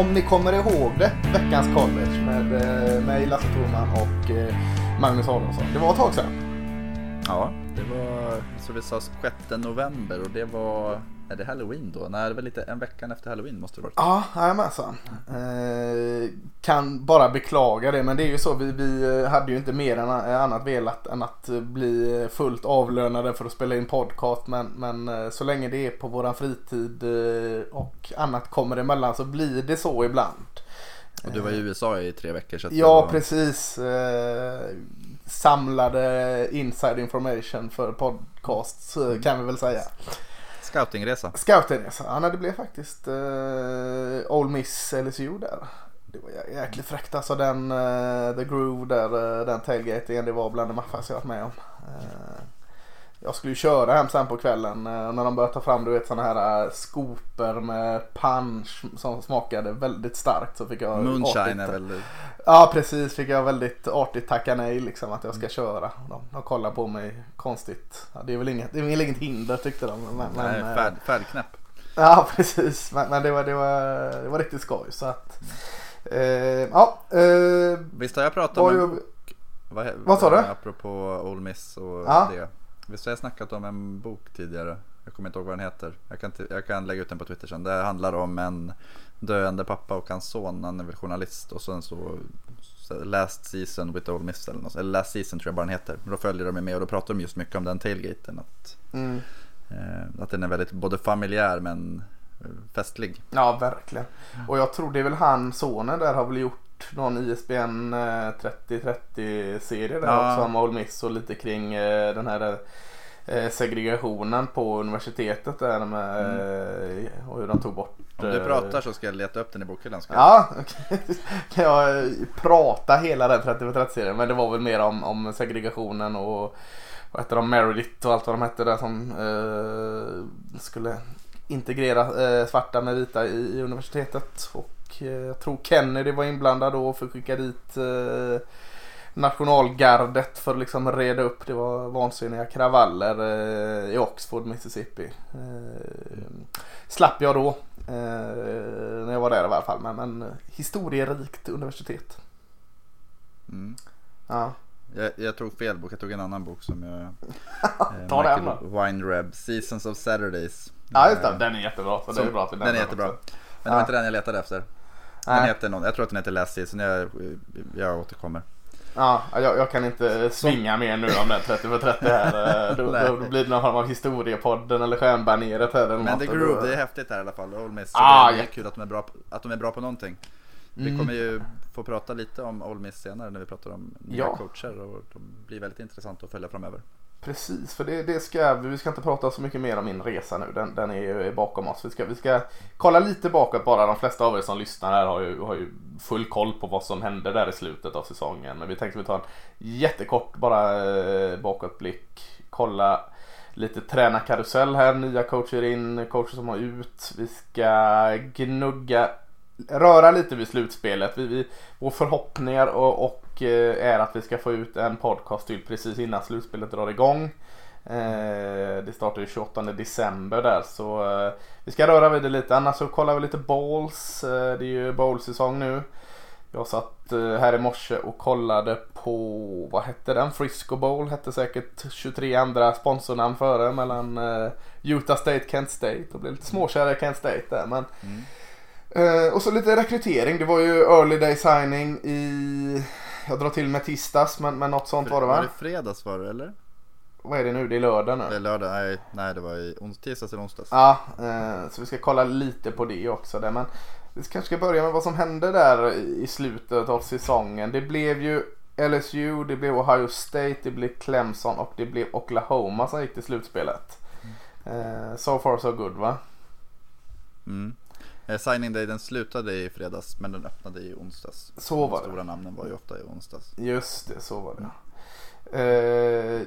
om ni kommer ihåg det, veckans college med eh, mig, Lasse Thorman och eh, Magnus Adolfsson. Det var ett tag sedan. Ja, det var så vi sa 6 november och det var, är det halloween då? Nej, det var lite en vecka efter halloween måste det varit. Ja, jajamensan. Eh, kan bara beklaga det, men det är ju så. Vi, vi hade ju inte mer än annat velat än att bli fullt avlönade för att spela in podcast. Men, men eh, så länge det är på våran fritid eh, och annat kommer emellan så blir det så ibland. Och du var i USA i tre veckor. Så ja, var... precis. Eh, samlade inside information för podcasts mm. kan vi väl säga. Scoutingresa. Scoutingresa. Ja, nej, det blev faktiskt eh, uh, Old Miss LSU där. Det var jäkligt fräckt alltså den uh, The Groove där, uh, den tailgatingen, det var bland det maffigaste jag varit med om. Uh, jag skulle ju köra hem sen på kvällen eh, när de började ta fram du vet sådana här eh, skoper med punch som smakade väldigt starkt. Så fick jag Moonshine artigt, väl... Ja precis, fick jag väldigt artigt tacka nej liksom att jag ska köra. De, de kollar på mig konstigt. Ja, det är väl inget, det är väl inget hinder tyckte de. Men, nej, men, färd, färdknäpp. Ja precis, men, men, det, var, det, var, det var riktigt skoj. Så att, eh, ja, eh, Visst har jag pratat. Ju... Vad, vad sa du? Apropå Ole Miss och ja. det. Visst har jag snackat om en bok tidigare? Jag kommer inte ihåg vad den heter. Jag kan, jag kan lägga ut den på Twitter sen. Det handlar om en döende pappa och hans son. Han är väl journalist och sen så Last Season with Old Miss eller något. Eller Last Season tror jag bara den heter. Då följer de med och då pratar de just mycket om den tailgaten. Att, mm. eh, att den är väldigt både familjär men eh, festlig. Ja, verkligen. Och jag tror det är väl han, sonen där har väl gjort någon ISBN 3030 eh, där ja. också om Ole Miss och lite kring eh, den här eh, segregationen på universitetet där med mm. och hur de tog bort. Om du pratar så ska jag leta upp den i bokhyllan. Ja, okay. kan jag prata hela den 3030 serien men det var väl mer om, om segregationen och vad hette de, Meredith och allt vad de hette där som eh, skulle integrera eh, svarta med vita i, i universitetet. Och jag tror Kennedy var inblandad då för att skicka dit eh, nationalgardet för att liksom reda upp. Det var vansinniga kravaller eh, i Oxford, Mississippi. Eh, slapp jag då eh, när jag var där i alla fall. Men, men historierikt universitet. Mm. Ja. Jag, jag, tog fel bok, jag tog en annan bok som jag... Eh, Ta den då. Seasons of Saturdays. Ja just det, den är jättebra. Så, så är den är jättebra. Också. Men det var inte den jag letade efter. Den heter någon, jag tror att den heter Last Season, jag, jag återkommer. Ja, jag, jag, kan inte svinga mer nu om den 30 för 30 här. Då, då, blir det någon form av historiepodden eller stjärnbaneret här. Eller Men The Groove, det är häftigt här i alla fall. Ole Miss. Ah, det är kul att de är, bra på, att de är bra på någonting. Vi mm. kommer ju få prata lite om Ole Miss senare när vi pratar om nya ja. coacher och de blir väldigt intressant att följa framöver. Precis, för det, det ska vi ska inte prata så mycket mer om min resa nu. Den, den är, ju bakom oss. Vi ska, vi ska kolla lite bakåt bara. De flesta av er som lyssnar här har ju, har ju full koll på vad som hände där i slutet av säsongen. Men vi tänkte vi tar en jättekort bara eh, bakåtblick. Kolla lite tränarkarusell här. Nya coacher in, coacher som har ut. Vi ska gnugga röra lite vid slutspelet. Vi, vi, våra förhoppningar och, och eh, är att vi ska få ut en podcast till precis innan slutspelet drar igång. Eh, det startar ju 28 december där så eh, vi ska röra vid det lite. Annars så kollar vi lite balls. Det är ju bowl-säsong nu. Jag satt här i morse och kollade på, vad hette den? Frisco Bowl hette säkert 23 andra sponsornamn före mellan Utah State, Kent State. Och blev lite småkär i Kent State där men mm. Och så lite rekrytering. Det var ju early day signing i... Jag drar till med tisdags men, men något sånt var det va? Var det fredags var det eller? Vad är det nu? Det är lördag nu. Det är lördag, nej, nej det var i tisdags eller onsdags. Ja, uh, så vi ska kolla lite på det också. Där. Men vi kanske ska börja med vad som hände där i slutet av säsongen. Det blev ju LSU, det blev Ohio State, det blev Clemson och det blev Oklahoma som gick till slutspelet. Uh, so far so good va? Mm. Eh, signing day den slutade i fredags men den öppnade i onsdags. Så var De stora namnen var ju ofta i onsdags. Just det, så var det. Eh,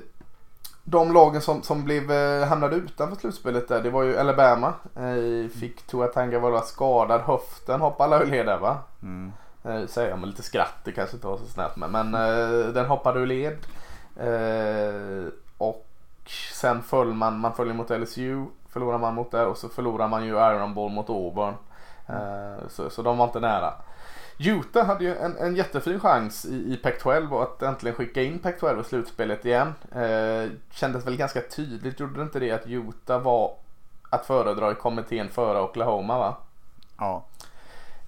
de lagen som, som blev, eh, hamnade utanför slutspelet där, det var ju Alabama. Eh, fick Tua Tagovailoa skadad höften, hoppade alla ur där va? Mm. Eh, säger jag med lite skratt, det kanske inte var så snällt men, men eh, den hoppade ur led. Och sen föll man, man följer mot LSU förlorar man mot där och så förlorar man ju Iron Ball mot Auburn. Eh, så, så de var inte nära. Utah hade ju en, en jättefin chans i, i Pac-12 och att äntligen skicka in Pac-12 i slutspelet igen. Eh, kändes väl ganska tydligt, gjorde det inte det att Utah var att föredra i kommittén före Oklahoma va? Ja.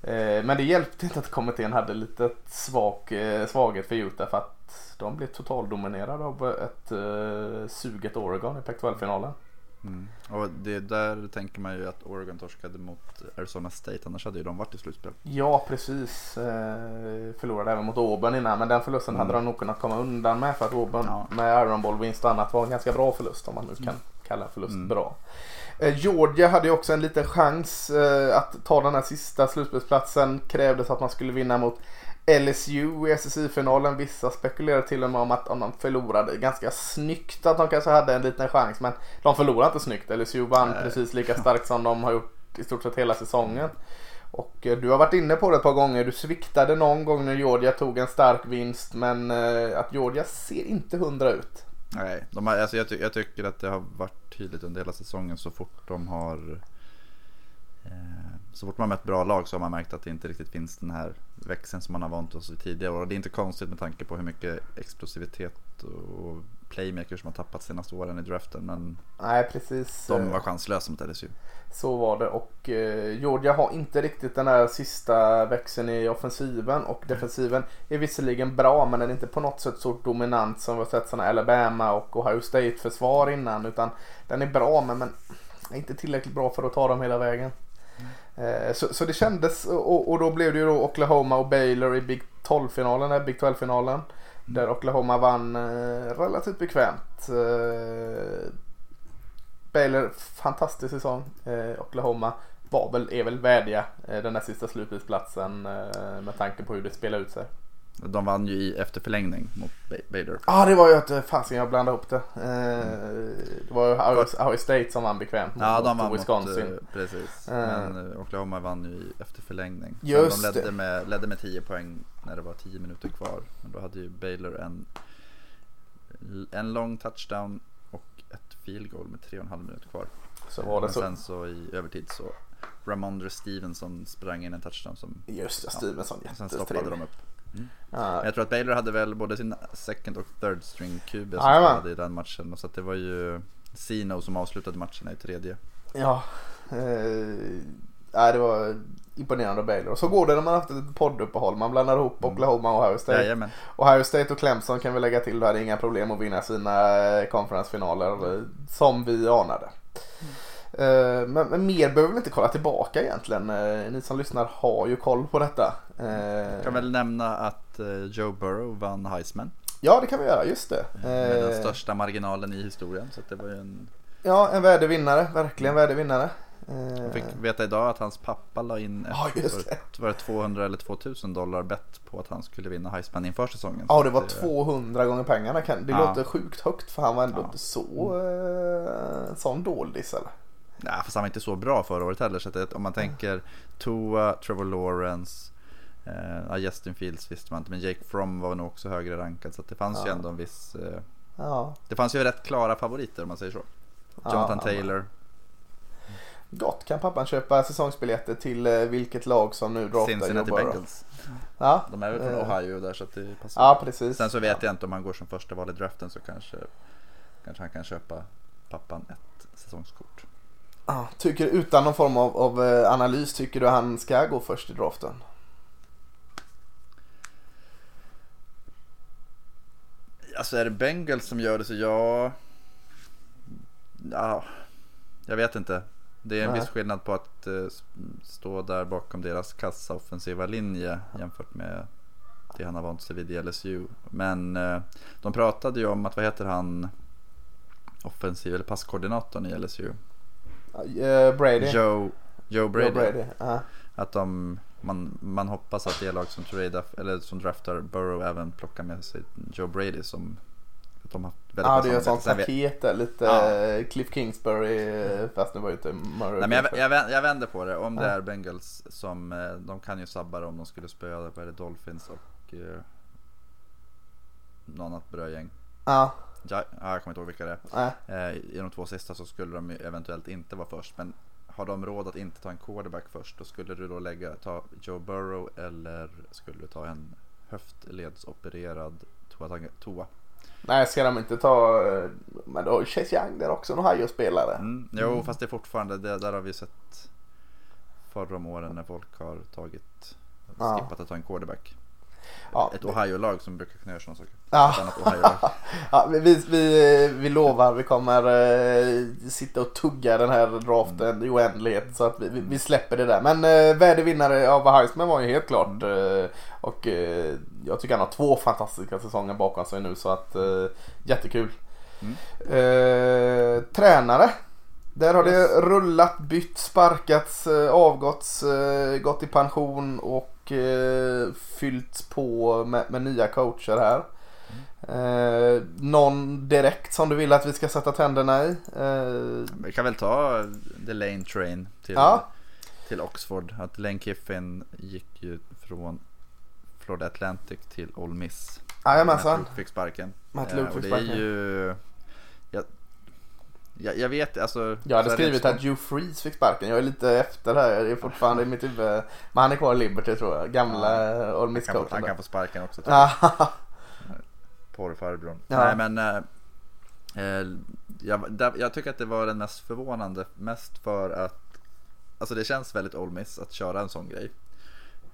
Eh, men det hjälpte inte att kommittén hade lite svag, eh, svaghet för Utah för att de blev totaldominerade av ett eh, suget Oregon i Pac-12-finalen. Mm. Och det där tänker man ju att Oregon torskade mot Arizona State, annars hade ju de varit i slutspel. Ja, precis. Eh, förlorade även mot Auburn innan, men den förlusten mm. hade de nog kunnat komma undan med för att Auburn ja. med Iron Ball vinst och annat var en ganska bra förlust om man nu kan mm. kalla en förlust mm. bra. Eh, Georgia hade ju också en liten chans eh, att ta den här sista slutspelsplatsen. Krävdes att man skulle vinna mot LSU i SSI-finalen. Vissa spekulerade till och med om att om de förlorade ganska snyggt att de kanske hade en liten chans. Men de förlorade inte snyggt. LSU vann Nej. precis lika starkt som de har gjort i stort sett hela säsongen. Och eh, du har varit inne på det ett par gånger. Du sviktade någon gång när Georgia tog en stark vinst. Men eh, att Georgia ser inte hundra ut. Nej, de har, alltså jag, ty jag, tycker att det har varit tydligt under hela säsongen så fort de har eh, så fort man mött bra lag så har man märkt att det inte riktigt finns den här växeln som man har vant oss vid tidigare. Och det är inte konstigt med tanke på hur mycket explosivitet och playmakers som har tappat senaste åren i draften. Men Nej, precis. de var chanslösa mot LSU. Så var det och eh, Georgia har inte riktigt den här sista växeln i offensiven och defensiven är visserligen bra men den är inte på något sätt så dominant som vi har sett sådana Alabama och Ohio State försvar innan utan den är bra men, men inte tillräckligt bra för att ta dem hela vägen. Eh, så, så, det kändes och, och, då blev det ju då Oklahoma och Baylor i Big 12-finalen, eh, Big 12-finalen. Där Oklahoma vann eh, relativt bekvämt. Baylor, fantastisk säsong. Oklahoma var väl, är väl värdiga den där sista slutspelsplatsen med tanke på hur det spelade ut sig. De vann ju i efterförlängning mot Baylor. Ja ah, det var ju att eh, fasen jag blandade ihop det. Eh, det var ju Ohio State som vann bekvämt ja, de vann Wisconsin. Mot, precis. Eh. Men Oklahoma vann ju i efterförlängning. Just de ledde med, ledde med 10 poäng när det var 10 minuter kvar. Men då hade ju Baylor en, en lång touchdown field goal med 3,5 minuter kvar. Så var det Men så. sen så i övertid så Ramondre Stevenson sprang in en touchdown som Just det, Stevenson ja, Sen stoppade de upp. Mm. Uh, jag tror att Baylor hade väl både sin second och third string QB som spelade i den matchen. Så det var ju Sino som avslutade matchen i tredje. Ja, eh, det var imponerande av Baylor. Och så går det när man haft ett podduppehåll. Man blandar ihop mm. Oklahoma och Ohio State. Jajamän. Ohio State och Clemson kan vi lägga till. Då hade inga problem att vinna sina konferensfinaler eh, som vi anade. Mm. Men, men, mer behöver vi inte kolla tillbaka egentligen. Ni som lyssnar har ju koll på detta. Jag kan väl nämna att Joe Burrow vann Heisman. Ja det kan vi göra, just det. Med den största marginalen i historien. Så det var en... Ja, en värdig vinnare. Verkligen värdig vinnare. Jag fick veta idag att hans pappa la in ja, ett, var det 200 eller 2000 dollar bett på att han skulle vinna Heisman inför säsongen. Ja, det var 200 gånger pengarna. Det ja. låter sjukt högt för han var ändå ja. inte så eh, sån doldis eller? Nej, fast han var inte så bra förra året heller. Så att om man tänker Tua, Trevor Lawrence, eh, Justin Fields visste man inte. Men Jake Fromm var nog också högre rankad. Så det fanns ja. ju ändå en viss... Eh, ja. Det fanns ju rätt klara favoriter om man säger så. Jonathan Taylor. Gott. Kan pappan köpa säsongsbiljetter till eh, vilket lag som nu draftar Cincinnati Bengals. Ja. De är väl från eh. Ohio där så det passar. Ja precis. Sen så vet jag inte om han går som första val i draften så kanske, kanske han kan köpa pappan ett säsongskort. Ja, tycker utan någon form av, av eh, analys, tycker du han ska gå först i draften? Alltså är det Bengals som gör det så ja. Ja, jag vet inte. Det är en Nej. viss skillnad på att uh, stå där bakom deras kassa offensiva linje jämfört med det han har vant sig vid i LSU. Men uh, de pratade ju om att, vad heter han, offensiv eller passkoordinatorn i LSU? Uh, Brady. Joe, Joe Brady. Joe Brady. Uh. Att de, man, man hoppas att det lag som, trade, eller som draftar Burrow även plockar med sig Joe Brady som de har väldigt Ja, det är ett sånt paket där, lite ja. Cliff Kingsbury, fast det var ju inte Murray. Nej, men jag, jag, jag vänder på det, om det är Bengals som, eh, de kan ju sabba det om de skulle spöa vad är det, Dolphins och eh, något annat bra gäng. Ja. Ja, jag kommer inte ihåg vilka det är. Eh, I de två sista så skulle de eventuellt inte vara först. Men har de råd att inte ta en quarterback först, då skulle du då lägga, ta Joe Burrow eller skulle du ta en höftledsopererad Tua? toa? Nej, ska de inte ta, eh, men då har ju Chase Young där också, en Ohio-spelare. Mm, jo, mm. fast det är fortfarande, det, där har vi sett förra om åren när folk har tagit, ja. skippat att ta en quarterback. Ja, ett Ohio-lag som brukar kunna göra sådana saker. Ja. ja, vi, vi, vi lovar, vi kommer uh, sitta och tugga den här draften mm. i oändlighet. Så att vi, vi släpper det där. Men uh, värdig vinnare av Heisman var ju helt klart. Uh, och uh, jag tycker han har två fantastiska säsonger bakom sig nu. Så att uh, jättekul. Mm. tränare. Där har yes. det rullat, bytt, sparkats, avgåtts, gått i pension och eh, fyllts på med, med, nya coacher här. Eh, någon direkt som du vill att vi ska sätta tänderna i? Eh, vi kan väl ta The Lane Train till, ja. till Oxford. Att Lane Kiffin gick ju från Florida Atlantic till Ole Miss. Jajamensan. Matt Luke fick sparken. Matt Luke fick sparken. Det är ju jag, jag vet alltså. Jag hade skrivit att Joe Freeze fick sparken. Jag är lite efter här. Det är fortfarande i mitt huvud. Men han är kvar i Liberty tror jag. Gamla ja. Ole Miss coachen. Han kan få sparken också. Tror Porrfarbrorn. Ja. Nej men. Äh, jag, där, jag tycker att det var den mest förvånande. Mest för att. Alltså det känns väldigt Ole Miss att köra en sån grej.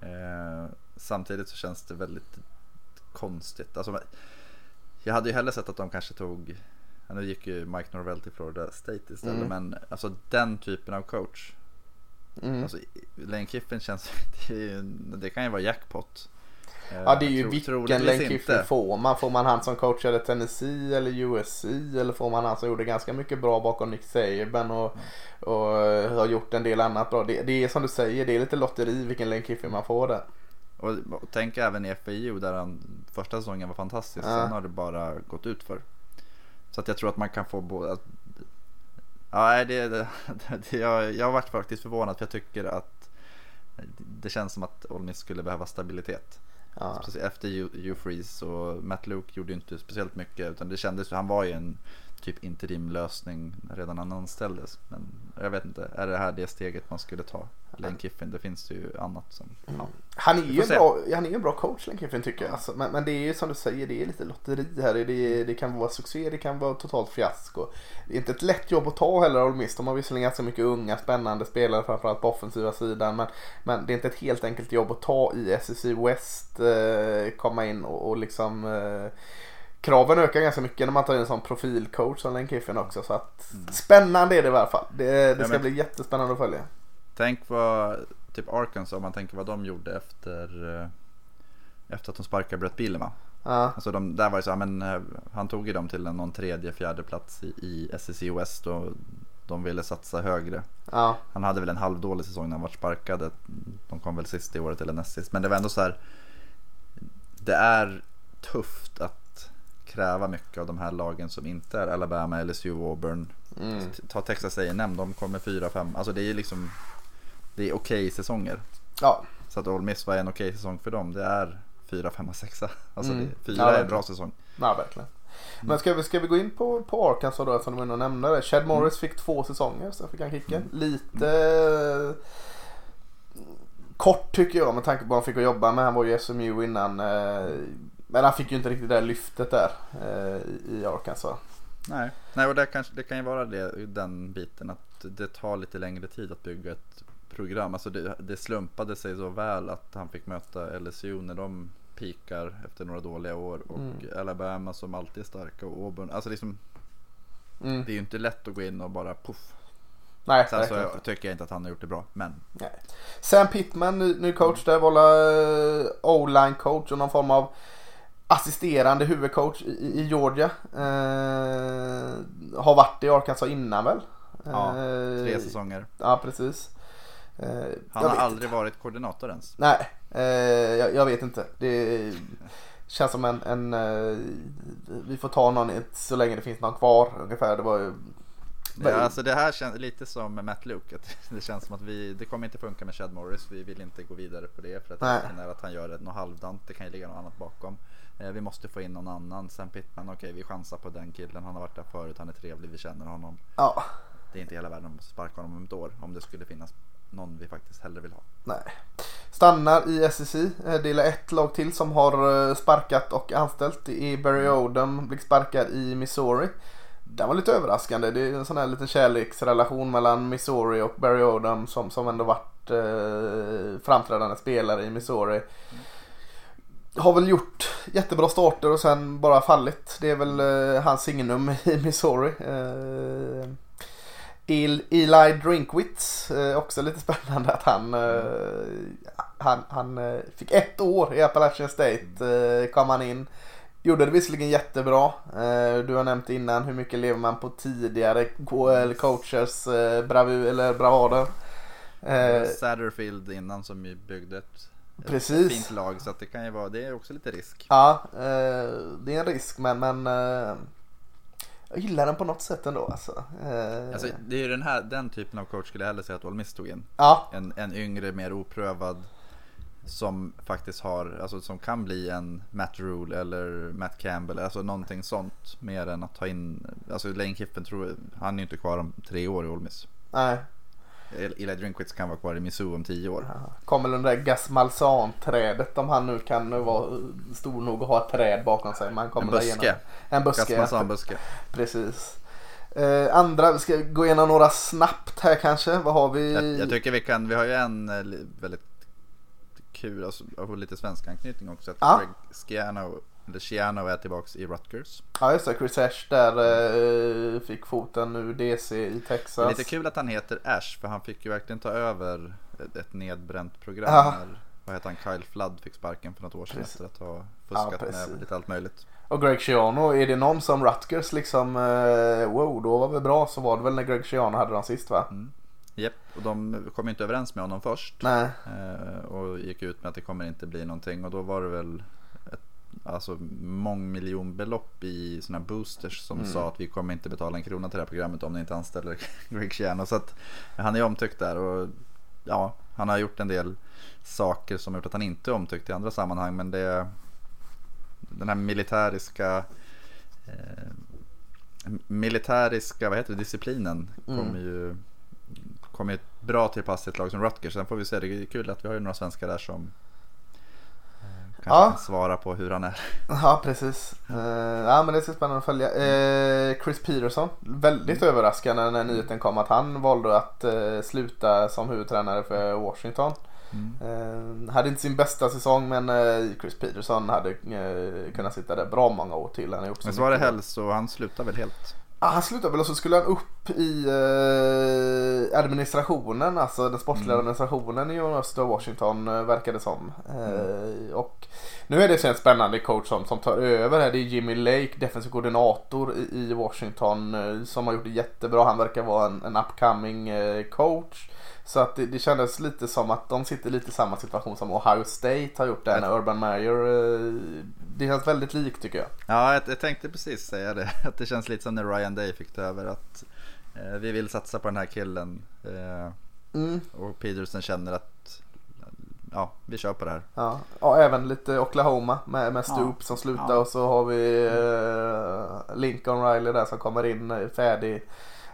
Eh, samtidigt så känns det väldigt konstigt. Alltså, jag hade ju hellre sett att de kanske tog nu gick ju Mike Norvell till Florida State istället. Mm. Men alltså den typen av coach. Mm. Alltså, Lane Kiffin känns, det, det kan ju vara jackpot. Ja det är ju Tro, vilken Lane Kiffin får man. Får man han som coachade Tennessee eller USC eller får man han som gjorde ganska mycket bra bakom Nick Saban och, mm. och har gjort en del annat bra. Det, det, är som du säger, det är lite lotteri vilken Lane Kiffin man får där. Och, och tänk även i FIU där han första säsongen var fantastisk. Ja. Sen har det bara gått ut för. Så att jag tror att man kan få båda. Ja, det, det, det, jag, jag har varit faktiskt förvånad för jag tycker att det känns som att Olmis skulle behöva stabilitet. Ja. Efter Hugh Freeze och Matt Luke gjorde inte speciellt mycket utan det kändes som han var ju en typ interimlösning redan han anställdes. Men jag vet inte, är det här det steget man skulle ta? Lane Kiffin, det finns ju annat som... Mm. Ja. Han är ju en bra, han är en bra coach Lane Kiffin tycker jag. Alltså, men, men, det är ju som du säger, det är lite lotteri här. Det, det kan vara succé, det kan vara totalt fiasko. Det är inte ett lätt jobb att ta heller Ole Miss. De har visserligen ganska mycket unga spännande spelare framförallt på offensiva sidan. Men, men det är inte ett helt enkelt jobb att ta i SEC West. Eh, komma in och, och liksom eh, kraven ökar ganska mycket när man tar in en sån profilcoach som Lane Kiffin också. Så att, mm. Spännande är det i alla fall. Det, det ja, ska men... bli jättespännande att följa. Tänk vad typ Arkansas, om man tänker vad de gjorde efter, eh, efter att de sparkade Brett Bielema. Ja. Alltså de, där var det så, men, eh, han tog ju dem till någon tredje, fjärde plats i, i SEC West och de ville satsa högre. Ja. Han hade väl en halvdålig säsong när han var sparkad. De kom väl sist i året eller näst sist. Men det var ändå så här. Det är tufft att kräva mycket av de här lagen som inte är Alabama, LSU, Auburn. Mm. Ta Texas A&M, de kommer fyra, fem. Alltså det är liksom det är okej okay säsonger. Ja. Så att Ole Miss var en okej okay säsong för dem. Det är fyra, femma, sexa. Alltså mm. det, ja, är en bra säsong. Ja, verkligen. Men ska vi, ska vi gå in på, på Arkansas då som du ändå nämnde det. Chad Morris mm. fick två säsonger, sen fick han kicken. Mm. Lite mm. kort tycker jag med tanke på vad han fick att jobba med. Han var ju SMU innan. Eh, men han fick ju inte riktigt det där lyftet där eh, i Arkansas. Nej, Nej och det, kanske, det kan ju vara det, den biten att det tar lite längre tid att bygga ett program. Alltså det, det slumpade sig så väl att han fick möta LSU när de pikar efter några dåliga år och mm. Alabama som alltid är starka och Auburn. Alltså liksom, mm. Det är ju inte lätt att gå in och bara puff. Nej, Sen så jag, tycker jag inte att han har gjort det bra, men. Nej. Sam Pittman, ny, ny coach där, var uh, O-line coach och någon form av assisterande huvudcoach i, i Georgia. Uh, har varit i Arkansas innan väl? Ja, tre eh, säsonger. Ja, precis. Eh, Han har aldrig inte. varit koordinator ens. Nej, eh, jag, jag, vet inte. Det känns som en, en eh, vi får ta någon så länge det finns någon kvar ungefär. Det var ju Ja, alltså det här känns lite som Matt Luke. Det känns som att vi, det kommer inte funka med Chad Morris. Vi vill inte gå vidare på det för att att han gör något halvdant. Det kan ju ligga något annat bakom. Eh, vi måste få in någon annan. Sen Pittman, okej okay, vi chansar på den killen. Han har varit där förut, han är trevlig, vi känner honom. Ja. Det är inte hela världen att sparka honom om ett år. Om det skulle finnas någon vi faktiskt hellre vill ha. Nej. Stannar i SEC. Eh, det är ett lag till som har eh, sparkat och anställt. Det är Barry Odom, blir sparkad i Missouri. Det var lite överraskande. Det är en sån här liten kärleksrelation mellan Missouri och Barry Odom som, som ändå varit eh, framträdande spelare i Missouri. Mm. Har väl gjort jättebra starter och sen bara fallit. Det är väl eh, hans signum i Missouri. Eh, Eli Drinkwitz, eh, också lite spännande att han, eh, han, han eh, fick ett år i Appalachian State. Eh, kom han in. Gjorde det visserligen jättebra. Eh, du har nämnt innan hur mycket lever man på tidigare coachers eh, bravu, eller bravader. Satterfield innan som ju byggde ett, Precis. ett fint lag så att det kan ju vara, det är också lite risk. Ja, det är en risk men, men jag gillar den på något sätt ändå alltså. Eh... alltså det är ju den här den typen av coach skulle jag hellre säga att Ole Miss tog in. Ja. En, en yngre, mer oprövad som faktiskt har, alltså som kan bli en Matt Rule eller Matt Campbell, alltså någonting sånt mer än att ta in, alltså Lane Kiffen tror, han är ju inte kvar om tre år i Ole Miss. Nej. Eli Drinkwitz kan vara kvar i Missou om tio år. Ja. Kommer den där Gas Malzahn-trädet om han nu kan vara stor nog att ha ett träd bakom sig. Man kommer en buske. En buske. Gas Malzahn-buske. Precis. Eh, andra, vi ska gå igenom några snabbt här kanske. Vad har vi? Jag, jag tycker vi kan, vi har ju en eh, väldigt kul, alltså, lite svensk anknytning också. Att. Greg Schiano Luciano är tillbaks i Rutgers. Ja just det, Chris Ash där eh, fick foten nu DC i Texas. Det är lite kul att han heter Ash för han fick ju verkligen ta över ett, ett nedbränt program. Ja. När, vad heter han, Kyle Flood fick sparken för något år sedan precis. efter att ha fuskat ja, med lite allt möjligt. Och Greg Schiano, är det någon som Rutgers liksom, eh, wow då var vi bra så var det väl när Greg Schiano hade dem sist va? Mm. Japp, och de kom inte överens med honom först. Nej. Eh, och gick ut med att det kommer inte bli någonting och då var det väl alltså mångmiljonbelopp i sådana boosters som mm. sa att vi kommer inte betala en krona till det här programmet om ni inte anställer Greg Schiano. Så att han är omtyckt där och ja, han har gjort en del saker som har gjort att han inte är omtyckt i andra sammanhang. Men det den här militäriska eh, militäriska vad heter det, disciplinen mm. kommer ju kommer bra till pass i ett lag som Rutgers. Sen får vi se, det är kul att vi har ju några svenskar där som Kanske ja. kan svara på hur han är. Ja precis. Uh, ja men det ska spännande att följa. Uh, Chris Peterson. Väldigt mm. överraskande när nyheten kom att han valde att uh, sluta som huvudtränare för Washington. Mm. hade inte sin bästa säsong men Chris Peterson hade kunnat sitta där bra många år till. Han men så var det hälso, han slutade väl helt? Ah, han slutade väl och så skulle han upp i eh, administrationen, alltså den sportsliga mm. administrationen i University of Washington eh, verkar det som. Mm. Eh, och nu är det en spännande coach som, som tar över här. Det är Jimmy Lake, defensiv koordinator i, i Washington eh, som har gjort det jättebra. Han verkar vara en, en upcoming eh, coach. Så att det, det kändes lite som att de sitter lite i samma situation som Ohio State har gjort där när Urban Meyer. Eh, det känns väldigt likt tycker jag. Ja, jag, jag, tänkte precis säga det. Att det känns lite som när Ryan Day fick ta över. Att eh, vi vill satsa på den här killen. Eh, mm. Och Peterson känner att ja, vi kör på det här. Ja, och även lite Oklahoma med, med Stoop ja. som slutar ja. och så har vi eh, Lincoln Riley där som kommer in eh, färdig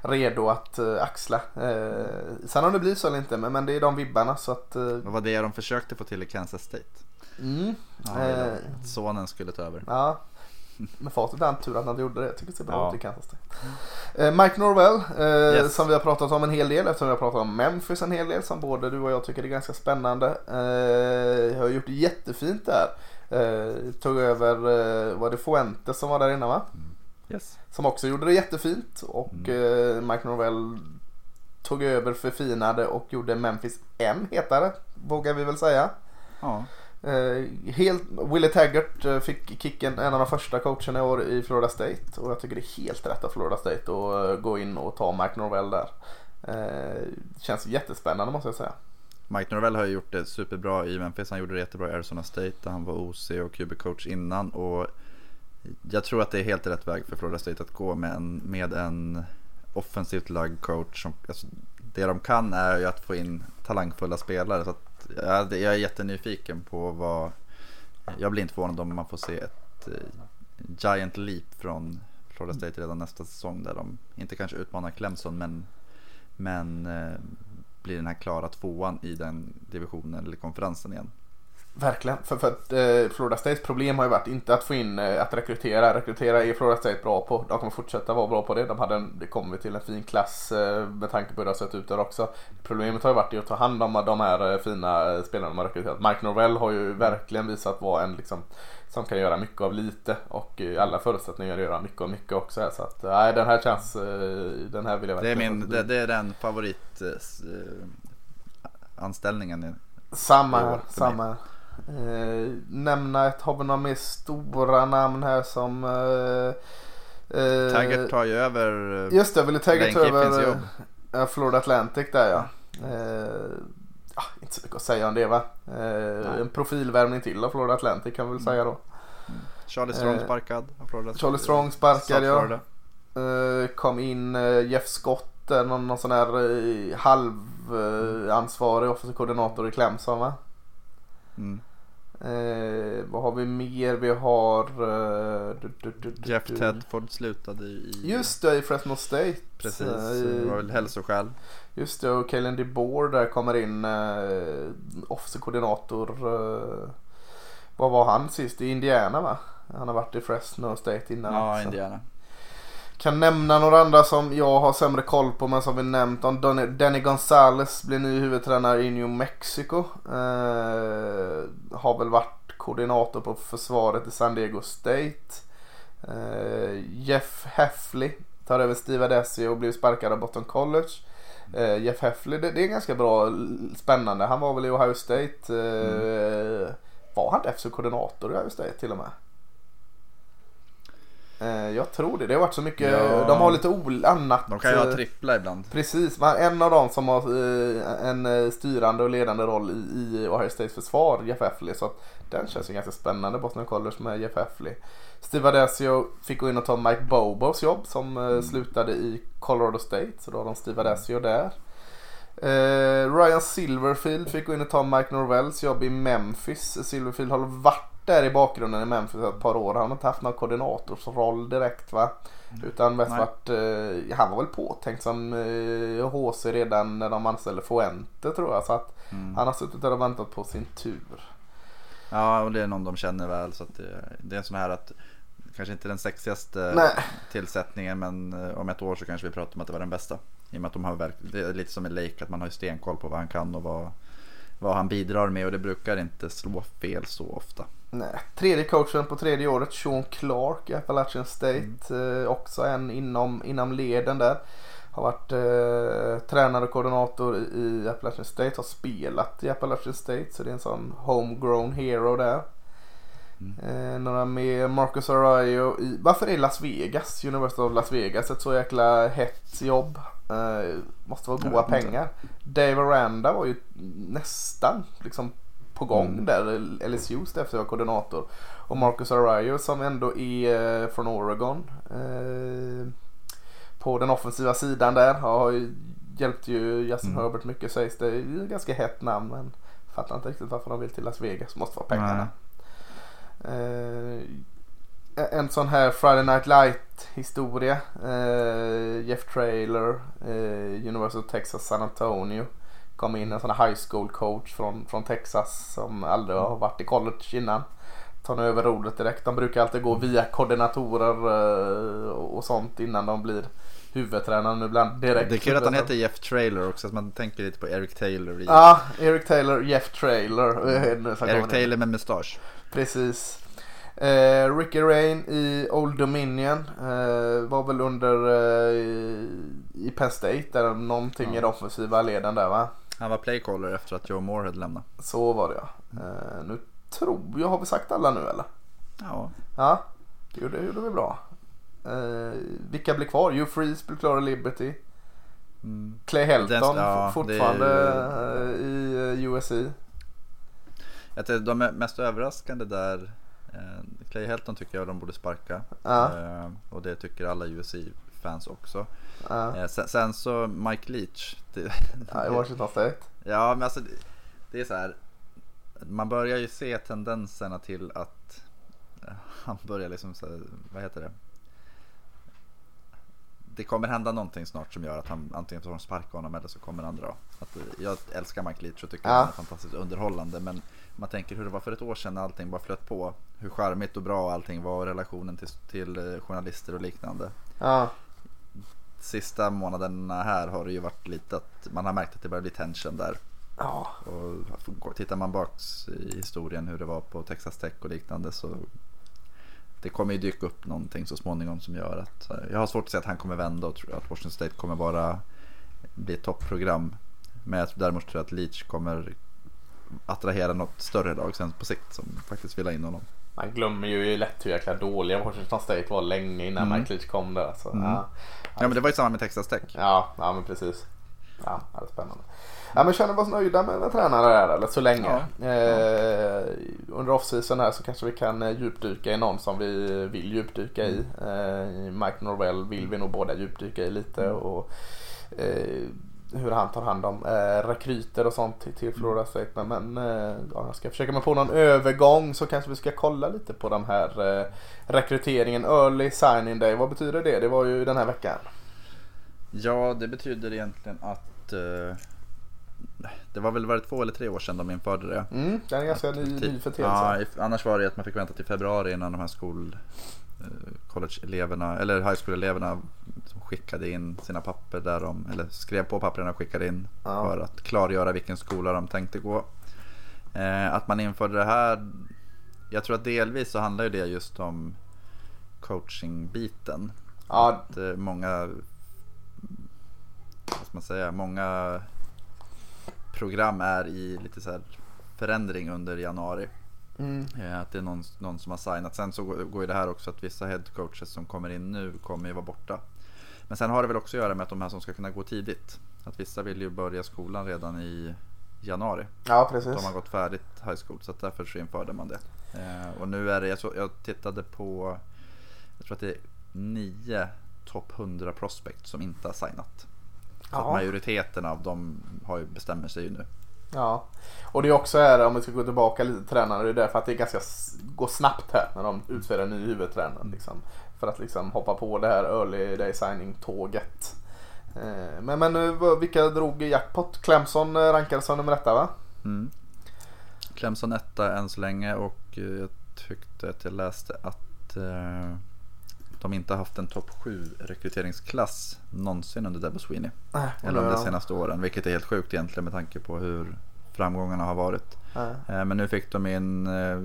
redo att uh, axla. Uh, sen om det blir så eller inte, men, det är de vibbarna så att. Uh, Vad var det de försökte få till i Kansas State? Mm. Ja, sonen skulle ta över. Ja. Med facit är tur att han gjorde det. Jag tycker det ser bra ut i Kansas State. Mike Norwell yes. som vi har pratat om en hel del eftersom vi har pratat om Memphis en hel del som både du och jag tycker är ganska spännande. har gjort det jättefint där. tog över, var det Fuentes som var där innan va? Mm. Yes. Som också gjorde det jättefint och mm. eh, Mike Norvell tog över, förfinade och gjorde Memphis än hetare. Vågar vi väl säga. Ja. Eh, helt, Willie Taggart eh, fick kicken, en av de första coacherna i år i Florida State. Och jag tycker det är helt rätt av Florida State att gå in och ta Mike Norvell där. Eh, känns jättespännande måste jag säga. Mike Norvell har ju gjort det superbra i Memphis. Han gjorde det jättebra i Arizona State där han var OC och QB-coach innan. Och jag tror att det är helt rätt väg för Florida State att gå med en, med en offensivt lagd coach. Som, alltså, det de kan är ju att få in talangfulla spelare. Så att, ja, jag är jättenyfiken på vad... Jag blir inte förvånad om man får se ett eh, giant leap från Florida State redan nästa säsong. Där de inte kanske utmanar Clemson men, men eh, blir den här klara tvåan i den divisionen eller konferensen igen. Verkligen, för, för att eh, Florida States problem har ju varit inte att få in, eh, att rekrytera. Rekrytera är Florida State bra på. De kommer fortsätta vara bra på det. De hade en, det kommer till en fin klass eh, med tanke på hur det har sett ut där också. Problemet har ju varit att ta hand om de här eh, fina eh, spelarna de har rekryterat. Mike Norvell har ju verkligen visat vara en liksom som kan göra mycket av lite och alla förutsättningar att göra mycket av mycket också. Här. Så att nej, den här känns, den här vill jag verkligen. Det är, min, det, det är den favorit anställningen. Samma här, samma här. Eh, nämna ett, har vi några mer stora namn här som eh, eh, Taggart tar ju över eh, Just det, ville Taggart ta över eh, Florida Atlantic där ja. Eh, ah, inte så mycket att säga om det va. Eh, en profilvärmning till av Florida Atlantic kan vi väl säga då. Mm. Charlie Strong sparkad. Charlie Strong sparkad ja. kom in Jeff Scott, någon, någon sån här halvansvarig offensiv koordinator i Clemson va? Mm. Eh, vad har vi mer? Vi har... Eh, du, du, du, Jeff Tedford slutade i... Just det, i Fresno State. Precis, eh, det var väl hälsoskäl. Just det, och Kellen DeBoer där kommer in. Eh, Officer-koordinator. Eh, vad var han sist? I Indiana va? Han har varit i Fresno State innan. Ja, också. Indiana. Kan nämna några andra som jag har sämre koll på men som vi nämnt. Om Danny Gonzales blir ny huvudtränare i New Mexico. Eh, har väl varit koordinator på försvaret i San Diego State. Eh, Jeff Heffley tar över Steve Adessi och blir sparkad av Boston College. Eh, Jeff Heffley, det, det, är ganska bra, spännande. Han var väl i Ohio State. Eh, mm. Var han FC-koordinator i Ohio State till och med? Eh, jag tror det. Det har varit så mycket. Ja. De har lite annat. De kan ju ha eh, trippla ibland. Precis. Men en av dem som har eh, en styrande och ledande roll i Ohio States försvar, Jeff Effley. Så den känns ju ganska spännande, Boston College med Jeff Effley. Steve Adesio fick gå in och ta Mike Bobos jobb som mm. slutade i Colorado State. Så då har de Steve Adesio där. Ryan Silverfield fick gå in och ta Mike Norvells jobb i Memphis. Silverfield har varit där i bakgrunden i Memphis ett par år. Han har inte haft någon koordinatorsroll direkt va. Mm. Utan mest varit, eh, han var väl påtänkt som eh, HC redan när de anställde Fuente tror jag. Så att mm. han har suttit där och väntat på sin tur. Ja och det är någon de känner väl så det, det är en sån här att Kanske inte den sexigaste Nej. tillsättningen men eh, om ett år så kanske vi pratar om att det var den bästa. I och med att de har verk, det är lite som en Lake att man har stenkoll på vad han kan och vad, vad han bidrar med och det brukar inte slå fel så ofta. Nej. Tredje coachen på tredje året, Sean Clark i Appalachian State. Mm. Eh, också en inom, inom leden där. Har varit eh, tränare och koordinator i, Appalachian State. Har spelat i Appalachian State. Så det är en sån homegrown hero där. Mm. Eh, några med Marcus Arroyo i, varför är Las Vegas, University of Las Vegas ett så jäkla hett jobb? Eh, måste vara goda pengar. Dave Aranda var ju nästan liksom på gång mm. där. LSU efter var koordinator. Och Marcus Arroyo som ändå är eh, från Oregon. Eh, på den offensiva sidan där har ju, hjälpt ju Justin mm. Herbert mycket sägs det. är ganska hett namn men fattar inte riktigt varför de vill till Las Vegas. Måste vara pengarna. Mm. En sån här Friday Night Light historia. Eh, Jeff Trailer, eh, University of Texas San Antonio kom in en sån här high school coach från, från Texas som aldrig har varit i college innan. Tar nu över rodret direkt. De brukar alltid gå via koordinatorer eh, och sånt innan de blir huvudtränare. Ibland direkt. Det är kul att han heter Jeff Trailer också. Så man tänker lite på Eric Taylor. Ja, Eric Taylor, Jeff Trailer. Mm. Eric Taylor med mustasch. Precis. Eh, Ricky Rain i Old Dominion eh, var väl under eh, i Penn State där någonting ja. i den offensiva leden där va? Han var playcaller efter att Joe Moore hade lämnat. Så var det ja. Uh, nu tror jag, har vi sagt alla nu eller? Ja. Ja, det gjorde, gjorde vi bra. Uh, vilka blir kvar? Hugh Freeze blir klar i Liberty. Mm. Clay Helton Den, ja, fortfarande ju... i USC. Jag tror de mest överraskande där Clay Helton tycker jag de borde sparka. Ja. och det tycker alla USC-fans också. Uh. Sen, sen, så Mike Leach. Det, ja, i Washington State. Ja, men alltså det, det är så här. Man börjar ju se tendenserna till att han börjar liksom så här, vad heter det? det kommer hända någonting snart som gör att han antingen får sparka honom eller så kommer han dra. Att, jag älskar Mike Leach och tycker ja. han är fantastiskt underhållande men man tänker hur det var för ett år sedan när allting bara flöt på. Hur charmigt och bra allting var och relationen till, till eh, journalister och liknande. Ja. Sista månaderna här har det ju varit lite att man har märkt att det börjar bli tension där. Ja. Och tittar man baks i historien hur det var på Texas Tech och liknande så det kommer ju dyka upp någonting så småningom som gör att jag har svårt att se att han kommer vända och att Washington State kommer vara bli ett toppprogram. Men jag däremot tror jag att Leach kommer attrahera något större lag sen på sikt som faktiskt vill ha in honom. Man glömmer ju lätt hur jäkla dåliga Washington State var länge innan mm. Mike Leach kom där. Så, mm. ja. ja men det var ju samma med Texas Tech. Ja, ja men precis. Ja, det är spännande. Ja, men känner vi oss nöjda med en tränare där eller så länge. Ja. Eh, under offseason här så kanske vi kan eh, djupdyka i någon som vi vill djupdyka i. Eh, Mike Norwell vill vi nog båda djupdyka i lite. Mm. Och, eh, hur han tar hand om eh, rekryter och sånt till, till Florida State. Men, men eh, ja, jag ska försöka mig på någon övergång så kanske vi ska kolla lite på den här eh, rekryteringen. Early signing day, vad betyder det? Det var ju den här veckan. Ja, det betyder egentligen att eh, det var väl var det två eller tre år sedan de införde det. Mm, det är en ganska ny, ny företeelse. Ja, annars var det att man fick vänta till februari innan de här skol college-eleverna eller high school-eleverna skickade in sina papper där de, eller skrev på papperna och skickade in ja. för att klargöra vilken skola de tänkte gå. Eh, att man införde det här, jag tror att delvis så handlar ju det just om coaching-biten. Ja. Att eh, många, vad ska man säga, många program är i lite så förändring under januari. Mm. Eh, att det är någon, någon som har signat. Sen så går ju det här också att vissa headcoaches som kommer in nu kommer ju vara borta. Men sen har det väl också att göra med att de här som ska kunna gå tidigt. Att vissa vill ju börja skolan redan i januari. Ja, precis. De har gått färdigt high school så därför så införde man det. Eh, och nu är det, jag, så, jag tittade på, jag tror att det är nio topp 100 prospect som inte har signat. Så majoriteten av dem har ju, bestämmer sig ju nu. Ja, och det är också här om vi ska gå tillbaka lite till tränarna. Det är därför att det är ganska går snabbt här när de utser en ny huvudtränare. Liksom, för att liksom hoppa på det här early day signing tåget. Eh, men, men eh, vilka drog jackpot? Clemson eh, rankades som nummer etta va? Mm. Clemson etta än så länge och jag tyckte att jag läste att de inte haft en topp 7 rekryteringsklass någonsin under Debo Sweeney. Äh, eller under de senaste åren, vilket är helt sjukt egentligen med tanke på hur framgångarna har varit. Äh. Men nu fick de in eh,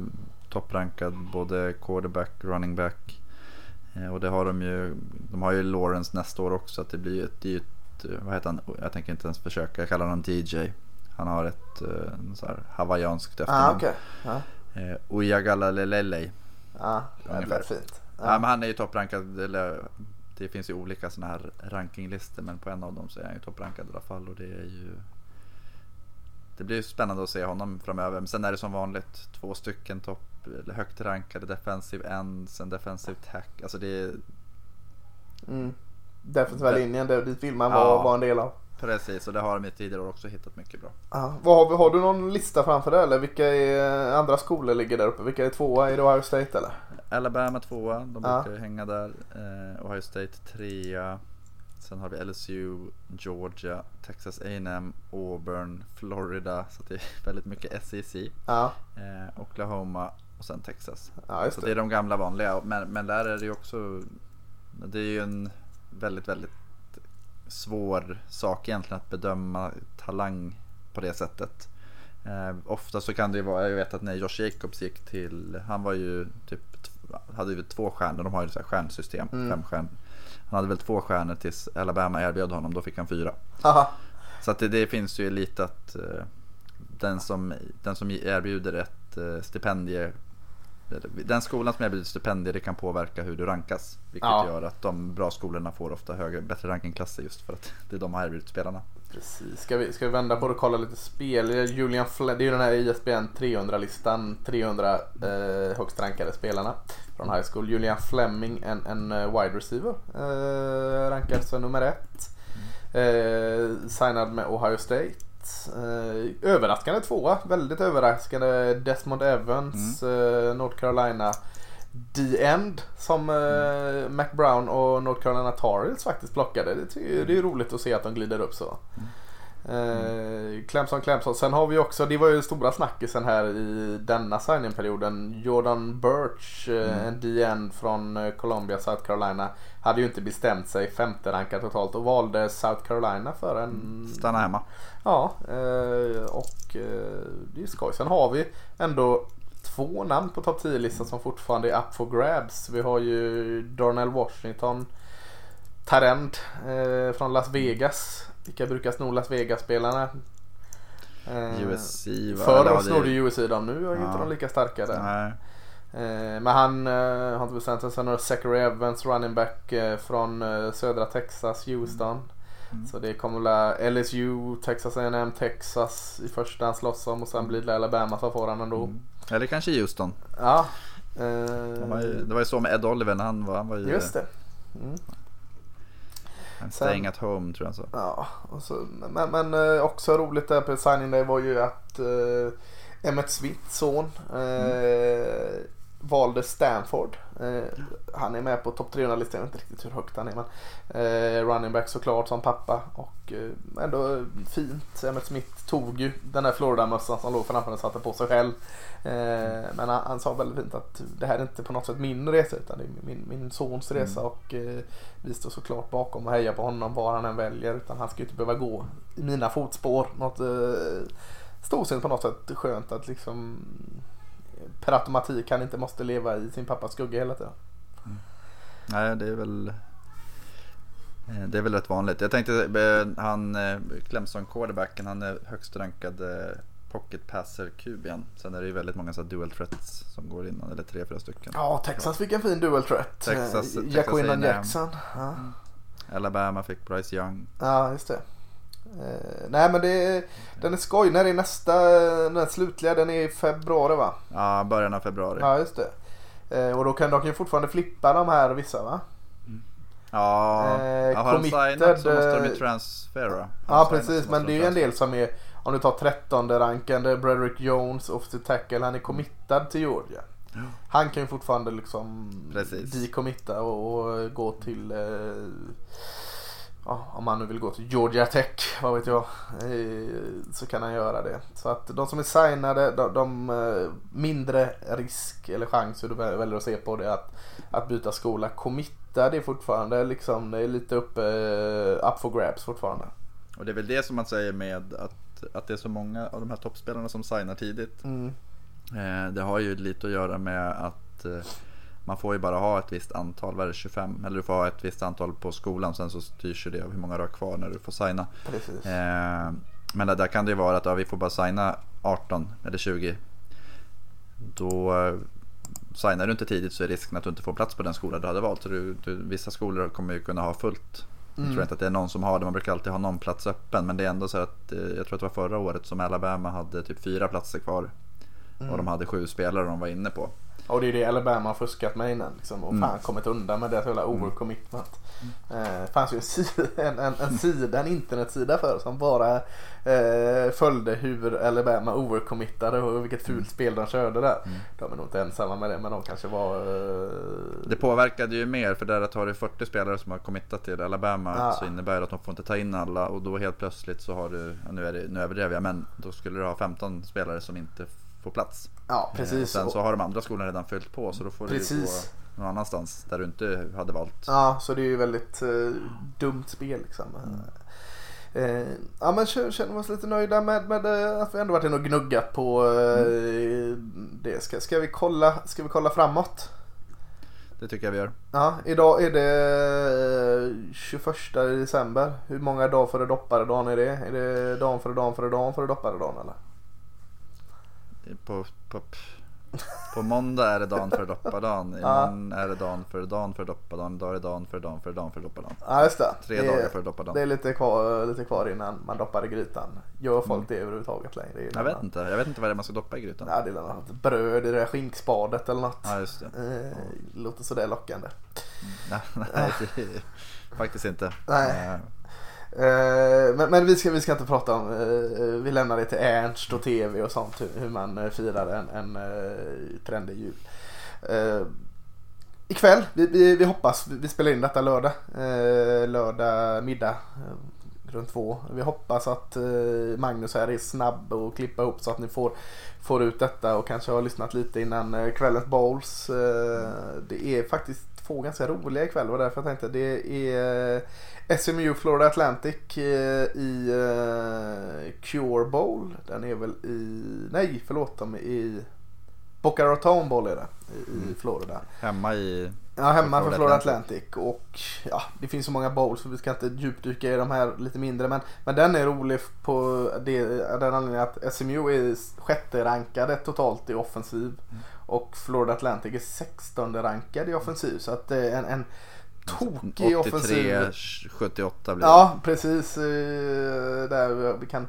topprankad både quarterback, running back eh, och det har de ju. De har ju Lawrence nästa år också. Att det blir ett, det ett, vad heter han? Jag tänker inte ens försöka. Jag kallar honom DJ. Han har ett så här hawaiianskt efternamn. Ah, okay. ah. Eh, Uyagalelelei. Ja, ah, det är fint. Ja. men han är ju topprankad. Eller, det finns ju olika sådana här rankinglistor men på en av dem så är han ju topprankad i alla fall. Och det är ju det blir spännande att se honom framöver. Men sen är det som vanligt två stycken topp, högt rankade defensive ends, en defensive tack. Alltså det är... Mm. Defensiva linjen, dit vill man vara, ja. vara en del av. Precis, och det har de i tidigare år också hittat mycket bra. Ja. Vad har, har du någon lista framför dig eller vilka är, andra skolor ligger där uppe? Vilka är tvåa? Är det Ohio State eller? Alabama tvåa, de brukar ja. hänga där. Eh, Ohio State trea. Sen har vi LSU, Georgia, Texas A&M, Auburn, Florida. Så det är väldigt mycket SEC. Ja. Eh, Oklahoma och sen Texas. Ja, så det. är de gamla vanliga. Men, men där är det ju också, det är ju en väldigt, väldigt svår sak egentligen att bedöma talang på det sättet. Eh, ofta så kan det ju vara, jag vet att när Josh Jacobs gick till, han var ju typ, hade ju två stjärnor, de har ju så här stjärnsystem, mm. fem stjärnor. Han hade väl två stjärnor tills Alabama erbjöd honom, då fick han fyra. Aha. Så att det, det, finns ju lite att uh, den, som, den som erbjuder ett uh, stipendie den skolan som erbjuder stipendier det kan påverka hur du rankas. Vilket ja. gör att de bra skolorna får ofta högre, bättre rankingklasser just för att det är de har erbjudit spelarna. Precis. Ska vi, ska vi vända på det och kolla lite spel? Julian Fle det är ju den här ISBN 300-listan. 300 eh, högst rankade spelarna. från high school. Julian Fleming, en, en eh, wide receiver. Eh, rankad som nummer ett. Eh, signad med Ohio State. Eh, överraskande tvåa. Väldigt överraskande. Desmond Evans, mm. eh, North Carolina. D-End som eh, Mac Brown och North Carolina Tar faktiskt plockade. Det, det är roligt att se att de glider upp så. Mm. Eh, Clemson, Clemson. Sen har vi också, det var ju stora snackisen här i denna signingperioden. Jordan Birch, eh, mm. en DN från eh, Columbia, South Carolina. Hade ju inte bestämt sig, femte rankad totalt och valde South Carolina för en... Mm. Stanna hemma. Ja, eh, och eh, det är skoj. Sen har vi ändå två namn på topp 10-listan som fortfarande är up for grabs. Vi har ju Darnell Washington, Tarend eh, från Las Vegas. Vilka brukar sno Las Vegas-spelarna? Eh, USC va? Förr snodde det... USC dem, nu är ja. inte de lika starka där. Nej. Eh, men han eh, har inte bestämt sig. Sen har Zachary Evans, running back eh, från eh, södra Texas, Houston. Mm. Så det kommer väl LSU, Texas A&M, Texas i första han slåss om och sen blir det Alabama som får han ändå. Mm. Eller kanske Houston. Ja. Eh, det, var ju, det var ju så med Ed Oliver när han var, han var ju, Just det. Mm. Staying at home tror jag så. Ja, och så, men, men eh, också roligt där på signing day var ju att eh, Emmet Smiths son eh, mm valde Stanford. Eh, han är med på topp 300-listan, jag vet inte riktigt hur högt han är. Men, eh, running back såklart som pappa och eh, ändå fint. Emmitt Smith tog ju den där Florida-mössan som låg framför och satte på sig själv. Eh, men han, han, sa väldigt fint att det här är inte på något sätt min resa utan det är min, min sons resa mm. och eh, vi står såklart bakom och hejar på honom var han än väljer utan han ska ju inte behöva gå i mina fotspår. Något eh, storsint på något sätt skönt att liksom per automatik han inte måste leva i sin pappas skugga hela tiden. Mm. Nej, det är väl eh, det är väl rätt vanligt. Jag tänkte eh, han eh, Clemson quarterbacken han är högst rankad pocket passer QB'n. Sen är det ju väldigt många så dual threats som går innan, eller tre, fyra stycken. Ja, Texas fick en fin dual threat. Texas, Jacobinan Jackson. Ja. Alabama fick Bryce Young. Ja, just det. Eh, nej men det, den är skoj. När är nästa, den slutliga? Den är i februari va? Ja, början av februari. Ja, just det. Eh, och då kan de ju fortfarande flippa de här vissa va? Mm. Ja, eh, har de signat så måste de ju transfera. Ja, precis. Men det är ju en del som är, om du tar 13 rankande Brederick Jones, offensive tackle, han är committad till Georgia. Mm. Han kan ju fortfarande liksom decommitta och, och gå till eh, ja, om man nu vill gå till Georgia Tech, vad vet jag, så kan han göra det. Så att de som är signade, de, de eh, mindre risk eller chans hur du väljer att se på det att, att byta skola. Committa det är fortfarande liksom, det är lite uppe, eh, up for grabs fortfarande. Och det är väl det som man säger med att, att det är så många av de här toppspelarna som signar tidigt. Mm. Eh, det har ju lite att göra med att man får ju bara ha ett visst antal, vad är det, 25? Eller du får ha ett visst antal på skolan. Sen så styrs det av hur många du har kvar när du får signa. Eh, men där kan det ju vara att ja, vi får bara signa 18 eller 20. Då eh, signar du inte tidigt så är risken att du inte får plats på den skola du hade valt. Så du, du, vissa skolor kommer ju kunna ha fullt. Mm. Jag tror inte att det är någon som har det. Man brukar alltid ha någon plats öppen. Men det är ändå så att eh, jag tror att det var förra året som Alabama hade typ fyra platser kvar. Mm. Och de hade sju spelare de var inne på. Och det är det Alabama har fuskat med innan. Liksom, och mm. fan kommit undan med deras jävla mm. overcommitment. Mm. Eh, fanns ju en, en, en, sida, en internetsida för som bara eh, följde hur Alabama overcommittade och vilket fult spel de körde där. Mm. De är nog inte ensamma med det men de kanske var... Eh... Det påverkade ju mer för där att har du 40 spelare som har committat till Alabama ja. så innebär det att de får inte ta in alla och då helt plötsligt så har du, nu, är det, nu överdrev jag men då skulle du ha 15 spelare som inte får plats. Ja, eh, precis. sen så har de andra skolorna redan fyllt på så då får precis. du gå någon annanstans där du inte hade valt. Ja, så det är ju väldigt eh, dumt spel liksom. Mm. Eh, ja men känner vi oss lite nöjda med, med eh, att vi ändå varit inne och gnuggat på eh, det. Ska, ska, vi kolla, ska vi kolla framåt? Det tycker jag vi gör. Ja, idag är det 21 december. Hur många dagar före dopparedagen är det? Är det dagen före dagen före dagen före dopparedagen eller? På, på På måndag är det dagen för doppadan. Imorgon är det dagen för dagen för doppadan. Idag är det dagen för dagen för dagen för doppadan. Ja just det. Tre det dagar är, för doppadan. det är lite kvar, lite kvar innan man doppar i grytan. Gör folk det överhuvudtaget längre? Jag vet inte. Jag vet inte vad det är man ska doppa i grytan. Ja, det är något bröd i det där skinkspadet eller något. Ja just det. Eh, låter sådär lockande. Nej, nej det är faktiskt inte. Nej. Eh, men men vi, ska, vi ska inte prata om, eh, eh vi lämnar det till Ernst och TV och sånt hur, hur man eh, firar en, en trendig jul. Ikväll, vi, vi, vi hoppas, vi, vi spelar in detta lördag, lördag middag runt två. Vi hoppas att Magnus här är snabb och klippa ihop så att ni får, får ut detta och kanske har lyssnat lite innan kvällens bowls. Det är faktiskt två ganska roliga ikväll och därför jag tänkte det är SMU Florida Atlantic eh, i eh, Cure Bowl. Den är väl i, nej förlåt, de är i Boca Raton Bowl är det i, i Florida. hemma i... Ja, hemma för Florida Atlantic. Och ja, det finns så många bowls så vi ska inte djupdyka i de här lite mindre. Men, men den är rolig på det, den anledningen att SMU är sjätte rankade totalt i offensiv. Och Florida Atlantic är 16 rankad i offensiv. Så att är en, en tokig offensiv. 83, 78 blir det. Ja, precis. eh, Där vi kan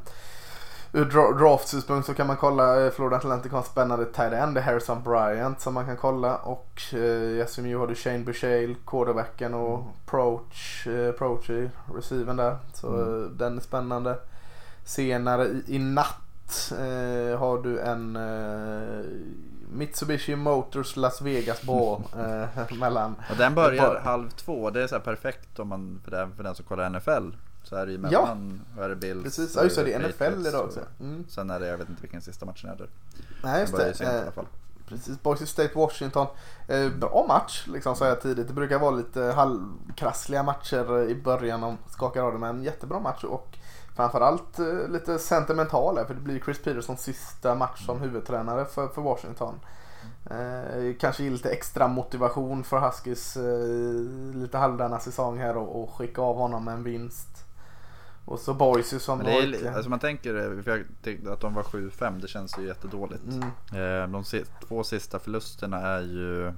Ur dra- draftsynpunkt så kan man kolla eh, Florida Atlantic har en spännande tight end. Det är Harrison Bryant som man kan kolla. Och eh, i SMU har du Shane Bushale, quarterbacken och Proach, eh, Proach i receiven där. Så Mm. eh, den är spännande. Senare i, i natt eh, har du en eh, Mitsubishi Motors Las Vegas ball eh, mellan Och den börjar Bara- halv två. Det är så här perfekt om man, för, den, för den som kollar NFL. Så är det ju mellan, vad är det, Bills Precis, ja just det, det är och NFL idag och- också. Mm. Sen är det, jag vet inte vilken sista matchen är där. Nej just det. sent i Eh, alla fall. Precis, Boise State Washington. Eh, bra match liksom så här tidigt. Det brukar vara lite halvkrassliga matcher i början om skakar av det men en jättebra match och framförallt eh, lite sentimental här, för det blir Chris Petersons sista match som huvudtränare för, för Washington. Eh, kanske ger lite extra motivation för Huskies eh, lite halvdana säsong här och, och skicka av honom med en vinst. Och så Boise som Men det är, alltså man tänker eh, för jag tänkte att de var 7-5, det känns ju jättedåligt. Mm. Eh, De si- två sista förlusterna är ju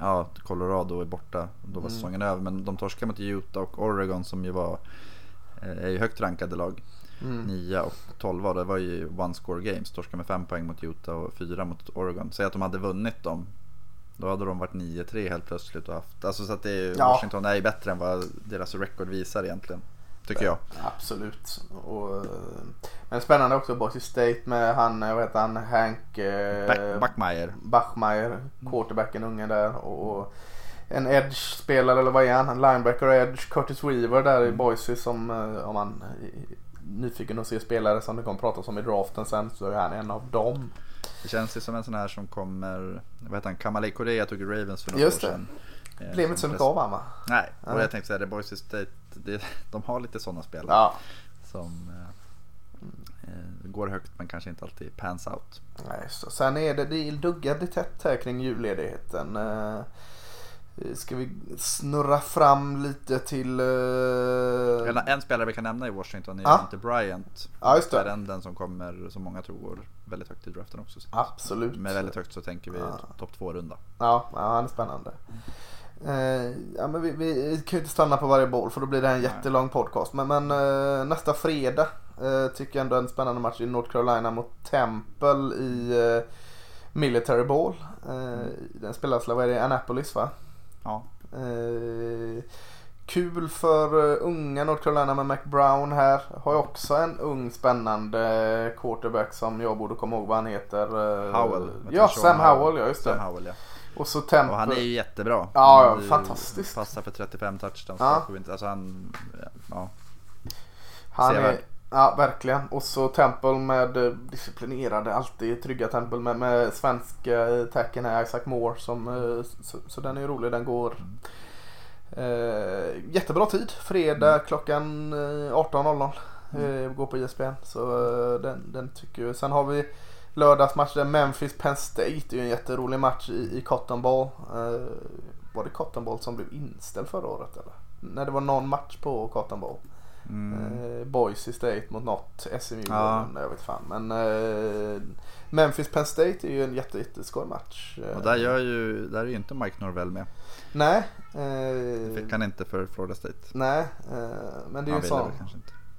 Ja, Colorado är borta, då var Mm. säsongen över. Men de torskade mot Utah och Oregon som ju var är ju högt rankade lag. Mm. 9 och 12 och det var ju one score games. Torskade med 5 poäng mot Utah och 4 mot Oregon. Säg att de hade vunnit dem. Då hade de varit 9-3 helt plötsligt och haft. Alltså så att det är, Ja. Washington är ju bättre än vad deras record visar egentligen. Tycker jag. Absolut. Och, eh, men spännande också Boise State med han, eh, vad heter han, Hank eh. Bachmeier, quarterbacken unge där. Och en edge-spelare eller vad är han? En linebacker edge, Curtis Weaver där i Boise som eh, om man är nyfiken att se spelare som det kommer pratas om i draften sen så är han en av dem. Det känns ju som en sån här som kommer, vad heter han, Kamalei Korea tog Ravens för några Just år det. sedan. Eh, Blev inte så mycket av han va? Nej, och jag tänkte säga det, Boise State, det, de har lite sådana spelare Ja. som eh, eh, går högt men kanske inte alltid pans out. Nej, så. Sen är det, det duggar det tätt här kring julledigheten. Eh, Ska vi snurra fram lite till... eh, En, en spelare vi kan nämna i Washington är Ja. inte Bryant. Ja, just Det är den, den som kommer, som många tror går väldigt högt i draften också. Absolut. Med väldigt högt så tänker vi Ja. topp två runda. Ja, ja, han är spännande. Eh, ja, men vi, vi kan ju inte stanna på varje boll för då blir det en jättelång podcast. Men, men eh, nästa fredag eh, tycker jag ändå är en spännande match i North Carolina mot Temple i eh, Military Ball. Eh, Den spelas det, i Annapolis va? Ja, Eh, kul för uh, unga North Carolina med Mac Brown här. Har ju också en ung spännande quarterback som jag borde komma ihåg vad han heter. eh, Howell. Ja, Sam Howell, ja just Sam det. Howell ja. Och så Temple. Och han är ju jättebra. Ja, ja, fantastiskt. Passar för 35 touchdowns. Ja. Alltså han, ja. Han är. Ja, verkligen. Och så Temple med eh, disciplinerade, alltid trygga Temple med, med svenska eh, tacken här, Isaac Moore. Som, eh, så, så den är ju rolig, den går eh, jättebra tid. Fredag klockan eh, 18.00. Eh, går på ISBN. Så eh, den, den tycker jag. Sen har vi lördagsmatchen Memphis Penn State. Det är ju en jätterolig match i, i Cotton Bowl. Eh, var det Cotton Bowl som blev inställd förra året eller? När det var någon match på Cotton Bowl. Mm. Boise State mot något, SMU, ja. jag vet fan. Men eh, Memphis Penn State är ju en jätte, jätteskoj match. Och där, gör ju, där är ju inte Mike Norvell med. Nej. Eh, fick han inte för Florida State. Nej, eh, men det är ju en sån.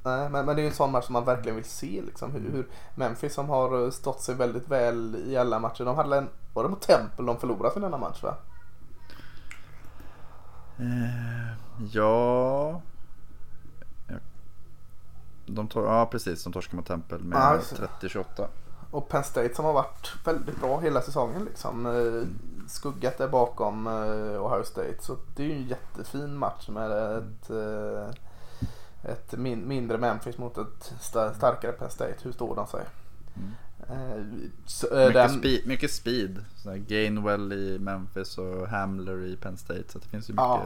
Nej, men, men det är ju en sån match som man verkligen vill se. Liksom, hur, hur, Memphis som har stått sig väldigt väl i alla matcher. De hade en, var det mot Temple de förlorade för denna match va? Eh, ja. De tor- ja precis, de torskade mot Temple med ja, 30-28. Och Penn State som har varit väldigt bra hela säsongen liksom. Eh, skuggat där bakom eh, Ohio State. Så det är ju en jättefin match med ett, eh, ett min mindre Memphis mot ett starkare Penn State. Hur står de sig? Mm. Så, mycket, den... speed, mycket speed. Gainwell i Memphis och Hamler i Penn State. Så det finns ju mycket, ja.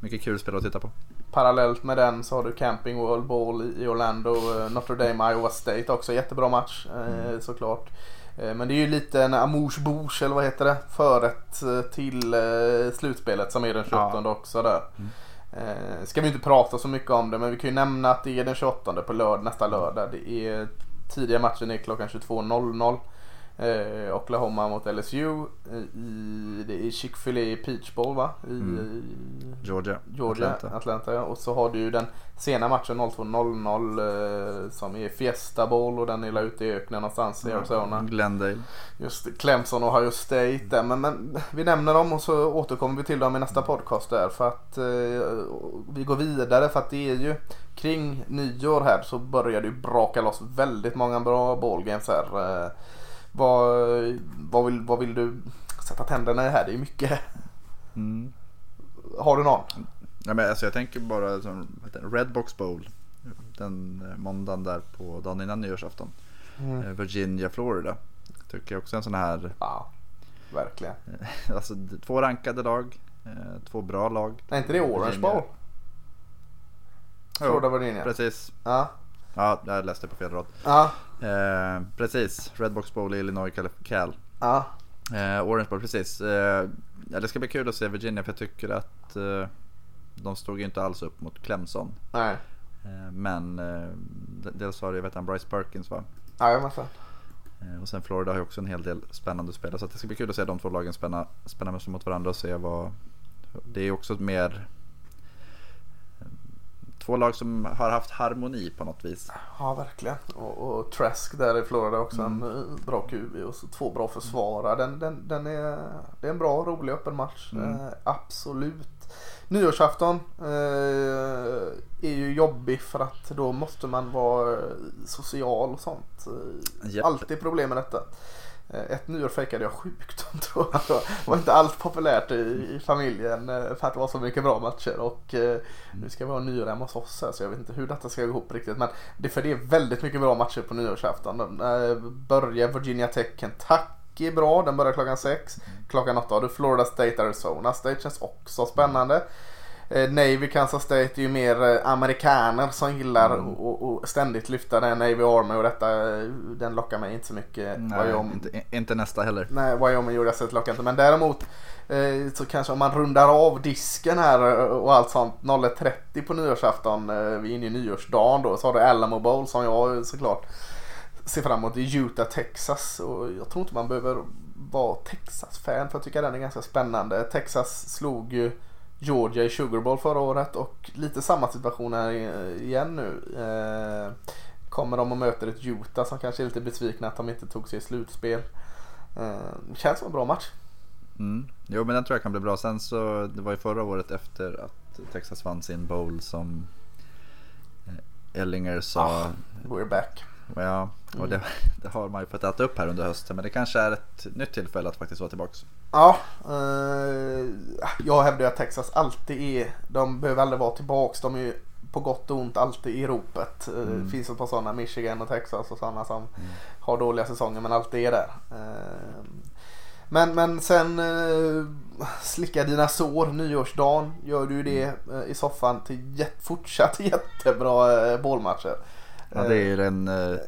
mycket kul spel att titta på. Parallellt med den så har du Camping World Ball i Orlando. Notre Dame Iowa State också. Jättebra match mm. såklart. Eh, men det är ju lite en amouche bouche eller vad heter det? Förrätt eh, till eh, slutspelet som är den 28 ja. också där. Mm. Ska vi inte prata så mycket om det men vi kan ju nämna att det är den 28 på lörd, nästa lördag. Det är tidiga matchen är klockan 22.00. Eh, Oklahoma mot LSU. Eh, I, det är Chick-fil-A Peach Bowl va? I, mm. Georgia. Georgia, Atlanta. Atlanta ja. Och så har du den sena matchen 02.00 eh, som är Fiesta Bowl och den är ute i öknen någonstans i Arizona. Glendale. Just Clemson och Ohio State där. Men, men, vi nämner dem och så återkommer vi till dem i nästa podcast där. För att eh, vi går vidare för att det är ju kring nyår här så börjar det braka loss väldigt många bra ballgames här. Eh, vad, vad, vill, vad vill du sätta tänderna i här? Det är mycket. Mm. Har du någon? Ja, men alltså jag tänker bara som Redbox Bowl. Den eh, måndagen där på dagen innan nyårsafton. Mm. Eh, Virginia, Florida. Tycker jag också en sån här. Ja, verkligen. alltså två rankade lag. Eh, två bra lag. Är inte det Orange Virginia. Bowl? Florida, Virginia. Precis. Ja. Ja, jag läste på fel rad. Ja. Eh, precis, Redbox Bowl i Illinois, Cal. Ja. Eh, Orange Bowl, precis. Eh, ja, det ska bli kul att se Virginia för jag tycker att eh, de stod ju inte alls upp mot Clemson. Nej. Eh, men eh, dels har det, vet han, Bryce Perkins va? Jajamensan. Eh, och sen Florida har ju också en hel del spännande spelare. Så det ska bli kul att se de två lagen spänna, spänna mot varandra och se vad... Det är också mer två lag som har haft harmoni på något vis. Ja, verkligen. Och, och Trask där i Florida också mm. en eh, bra QB och så två bra försvarare. Den, den, den är, det är en bra, rolig öppen match. Mm. Eh, absolut. Nyårsafton eh, är ju jobbig för att då måste man vara social och sånt. Yep. Alltid problem med detta. Eh, ett nyår fejkade jag sjukdom tror jag. Det var inte alls populärt i, familjen eh, för att det var så mycket bra matcher. Och eh, nu ska vi ha nyår hemma hos oss här, så jag vet inte hur detta ska gå ihop riktigt. Men det, för det är väldigt mycket bra matcher på nyårsafton. Börjar Virginia Tech Kentucky bra, den börjar klockan 6. Klockan 8 har du Florida State Arizona State, känns också spännande. Eh, Navy Kansas State är ju mer eh, amerikaner som gillar mm. och, och ständigt lyfta den Navy Army och detta. Eh, den lockar mig inte så mycket. Nej, Wyoming, inte, inte, nästa heller. Nej, Wyoming gjorde jag lockar inte. Men däremot eh, så kanske om man rundar av disken här och allt sånt 01.30 på nyårsafton. Eh, vi är inne i nyårsdagen då. Så har du Alamo Bowl som jag såklart ser fram emot i Utah, Texas. Och jag tror inte man behöver vara Texas-fan för att tycka den är ganska spännande. Texas slog ju Georgia i Sugar Bowl förra året och lite samma situation här igen nu. Eh, kommer de och möter ett Utah som kanske är lite besvikna att de inte tog sig i slutspel. Eh, känns som en bra match. Mm. Jo men den tror jag kan bli bra. Sen så det var ju förra året efter att Texas vann sin bowl som eh, Ellinger sa. Ah, we're back. Ja, och det, mm. det, har man ju fått äta upp här under hösten. Men det kanske är ett nytt tillfälle att faktiskt vara tillbaka. Ja, eh, jag hävdar att Texas alltid är, de behöver aldrig vara tillbaka. De är ju på gott och ont alltid i ropet. Eh, mm. Det finns ett par sådana, Michigan och Texas och sådana som mm. har dåliga säsonger men alltid är där. Eh, men, men sen eh, slicka dina sår nyårsdagen. Gör du det mm. eh, i soffan till jät fortsatt jättebra eh, bollmatcher. Ja det är en eh,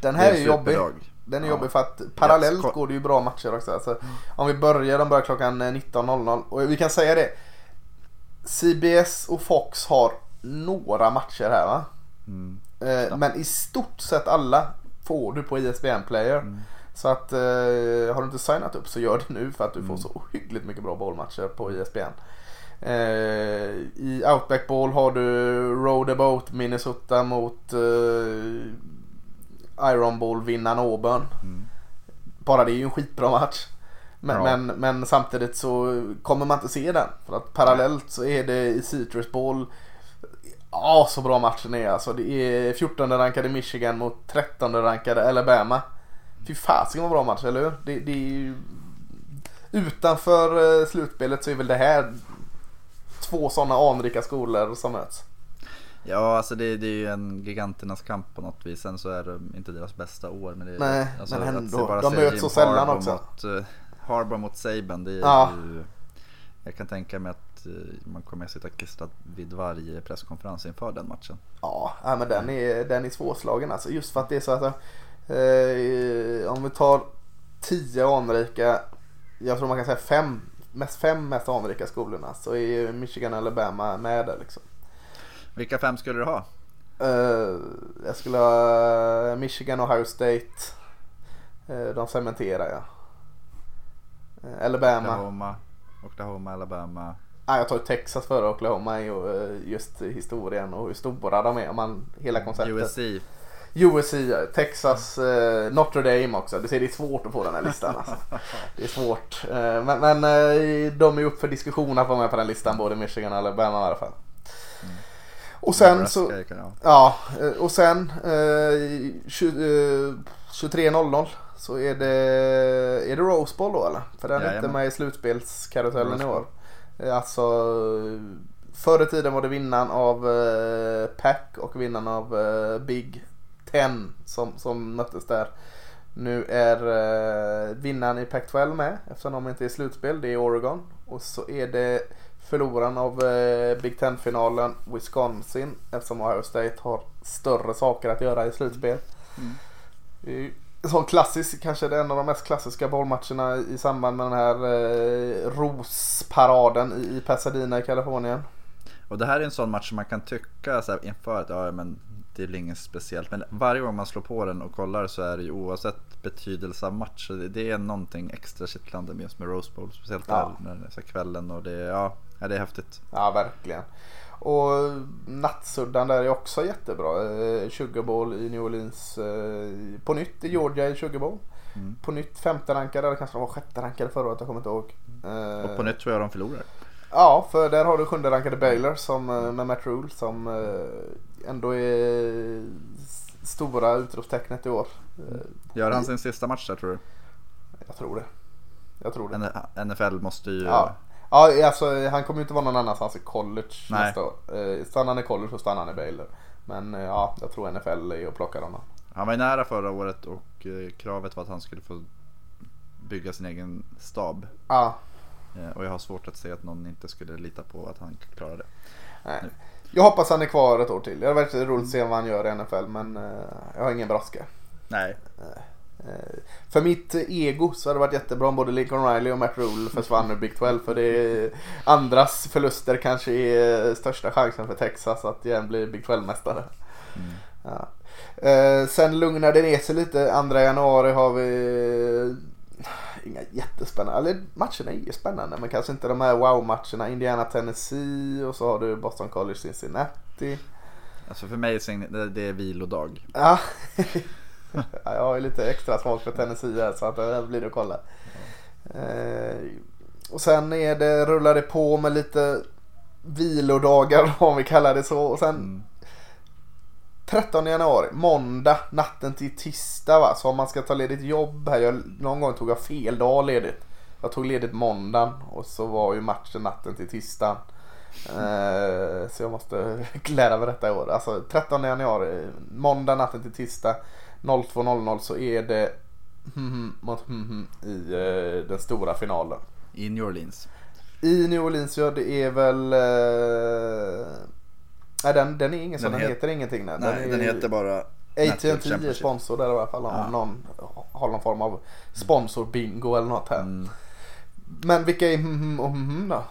Den här är, är jobbig. Den är ja. jobbig för att parallellt yes. går det ju bra matcher också. Alltså, mm. Om vi börjar, de börjar klockan 19.00 och vi kan säga det. CBS och Fox har några matcher här va? Mm. Eh, men i stort sett alla får du på ISBN e Player. Mm. Så att eh, har du inte signat upp så gör det nu för att du får mm. så ohyggligt mycket bra bollmatcher på ISBN. Eh, I Outback Ball har du Road About Minnesota mot eh, Iron Ball vinnaren Auburn. Mm. Bara det är ju en skitbra match. Men, men, men, samtidigt så kommer man inte se den. För att parallellt så är det i Citrus Ball Ja, så bra matchen är alltså. Det är 14 rankade Michigan mot 13 rankade Alabama. Fy fasiken vad bra match, eller hur? Det, det är ju... Utanför eh, slutspelet så är väl det här två sådana anrika skolor som möts. Ja, alltså det, det är ju en giganternas kamp på något vis. Sen så är det inte deras bästa år. Men det, Nej, alltså, men ändå. De möts så sällan också. Mot, uh, Harbour mot Saban, det är ja. ju... Jag kan tänka mig att uh, man kommer att sitta klistrad vid varje presskonferens inför den matchen. Ja, men den är, den är svårslagen alltså. Just för att det är så att uh, om vi tar tio anrika, jag tror man kan säga fem, mest fem mest anrika skolorna så är Michigan och Alabama med där liksom. Vilka fem skulle du ha? Uh, jag skulle ha Michigan och Ohio State. Uh, de cementerar jag. Uh, Alabama. Oklahoma, Oklahoma, Alabama. Ah, jag tar Texas före Oklahoma just historien och hur stora de är. Man, hela konceptet. USC. USC, Texas, eh, Notre Dame också. Du ser det är svårt att få den här listan. Alltså. Det är svårt. Eh, men, men eh, de är upp för diskussion att vara med på den listan. Både Michigan och Alabama i alla fall. Och sen så... Ja, eh, och sen eh, 23.00 eh, så är det, är det Rose Bowl då eller? För den är inte med i slutspelskarusellen i år. Eh, alltså förr i tiden var det vinnaren av eh, Pack och vinnaren av eh, Big Ten som, som möttes där. Nu är eh, vinnaren i Pac-12 med eftersom de inte är i slutspel. Det är Oregon. Och så är det förloraren av eh, Big Ten-finalen Wisconsin eftersom Ohio State har större saker att göra i slutspel. Mm. Sån klassisk, kanske det är en av de mest klassiska bollmatcherna i samband med den här eh, rosparaden i, i Pasadena i Kalifornien. Och det här är en sån match som man kan tycka så här, inför att ja, men det är inget speciellt. Men varje gång man slår på den och kollar så är det ju oavsett betydelse av match. Det är någonting extra kittlande med just med Rose Bowl. Speciellt ja. där när det är kvällen och det, ja, det är häftigt. Ja, verkligen. Och nattsuddan där är också jättebra. Eh, Sugar Bowl i New Orleans. Eh, på nytt i Georgia i Sugar Bowl. Mm. På nytt femte rankade, eller kanske de var sjätte rankade förra året, jag kommer inte ihåg. Och på nytt tror jag de förlorar. Ja, för där har du sjunde rankade Baylor som, eh, med Matt Rule som ändå är stora utropstecknet i år. Gör han sin sista match där tror du? Jag tror det. Jag tror det. NFL måste ju... Ja. Ja, alltså han kommer ju inte vara någon annanstans i college Nej. nästa år. Eh, stannar han i college så stannar han i Baylor. Men eh, ja, jag tror NFL är och plockar honom. Han var ju nära förra året och eh, kravet var att han skulle få bygga sin egen stab. Ja. Och jag har svårt att se att någon inte skulle lita på att han klarar det. Nej. Jag hoppas han är kvar ett år till. Det hade varit roligt att se vad han gör i NFL men jag har ingen brådska. Nej. Eh, för mitt ego så hade det varit jättebra om både Lincoln Riley och Matt Rule försvann ur Big 12. För det är andras förluster kanske är största chansen för Texas att igen bli Big 12-mästare. Mm. Ja. Eh, sen lugnar det ner sig lite. 2 januari har vi inga jättespännande, eller matcherna är ju spännande men kanske inte de här wow-matcherna. Indiana Tennessee och så har du Boston College Cincinnati. Alltså för mig är det vilodag. Ja. jag har ju lite extra smak för Tennessee här så att det blir det att kolla. Mm. och sen är det, rullar det på med lite vilodagar om vi kallar det så. Och sen mm. 13 januari, måndag, natten till tisdag va. Så om man ska ta ledigt jobb här. Jag, någon gång tog jag fel dag ledigt. Jag tog ledigt måndagen och så var ju matchen natten till tisdagen. Eh, så jag måste lära mig detta i år. Alltså 13 januari, måndag natten till tisdag. 02.00 så är det mot i eh, den stora finalen. I New Orleans. I New Orleans ja, det är väl... Eh, nej den, den är ingen så, den, den heter ingenting. Nej, den, den heter bara AT&T är sponsor där i alla fall. Om ja. någon har någon form av sponsor bingo eller något här. Mm. Men vilka är hm och hm då?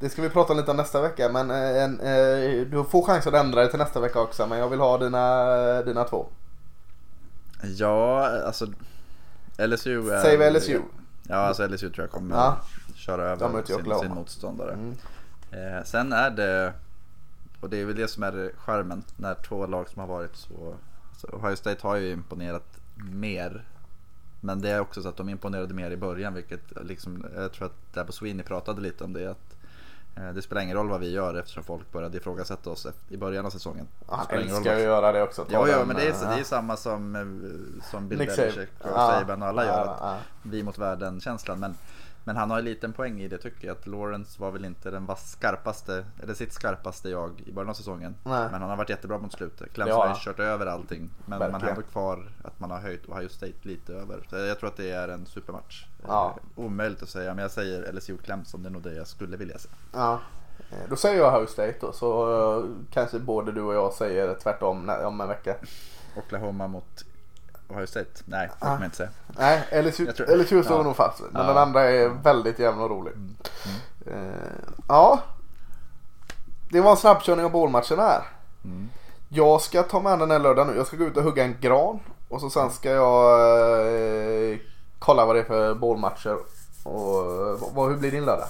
Det ska vi prata lite om nästa vecka men eh, en, eh, du får chans att ändra det till nästa vecka också men jag vill ha dina, dina två. Ja, alltså LSU är... Säg väl LSU. Ja, alltså LSU tror jag kommer ja. köra över sin, sin motståndare. Mm. Eh, sen är det, och det är väl det som är skärmen när två lag som har varit så, så Ohio State har ju imponerat mer men det är också så att de imponerade mer i början vilket liksom, jag tror att Dabo Sweeney pratade lite om det. Att eh, det spelar ingen roll vad vi gör eftersom folk började ifrågasätta oss i början av säsongen. Han älskar ju göra det också. Ja, ja men det är, ja. det är samma som, eh, som Bill Belichick och ja. Saban och alla gör. Att vi mot världen känslan. Men men han har en liten poäng i det tycker jag. Att Lawrence var väl inte den skarpaste, eller sitt skarpaste jag i början av säsongen. Nej. Men han har varit jättebra mot slutet. Clemson ja. har ju kört över allting. Men Verkligen. man har ändå kvar att man har höjt Ohio State lite över. Så jag tror att det är en supermatch. Ja. Omöjligt att säga, men jag säger LSU Clemson. Det är nog det jag skulle vilja säga. Ja. Då säger jag Ohio State då, så uh, kanske både du och jag säger tvärtom om en vecka. Oklahoma mot Ohio State? Nej, det får man inte säga. Nej, LSU, tror, LSU står ja. nog fast. Men ja. den andra är väldigt jämn och rolig. Mm. Mm. Uh, ja. Det var en snabbkörning av bålmatchen här. Mm. Jag ska ta med den här lördagen nu. Jag ska gå ut och hugga en gran. Och så sen ska jag uh, kolla vad det är för bålmatcher. Och vad, hur blir din lördag?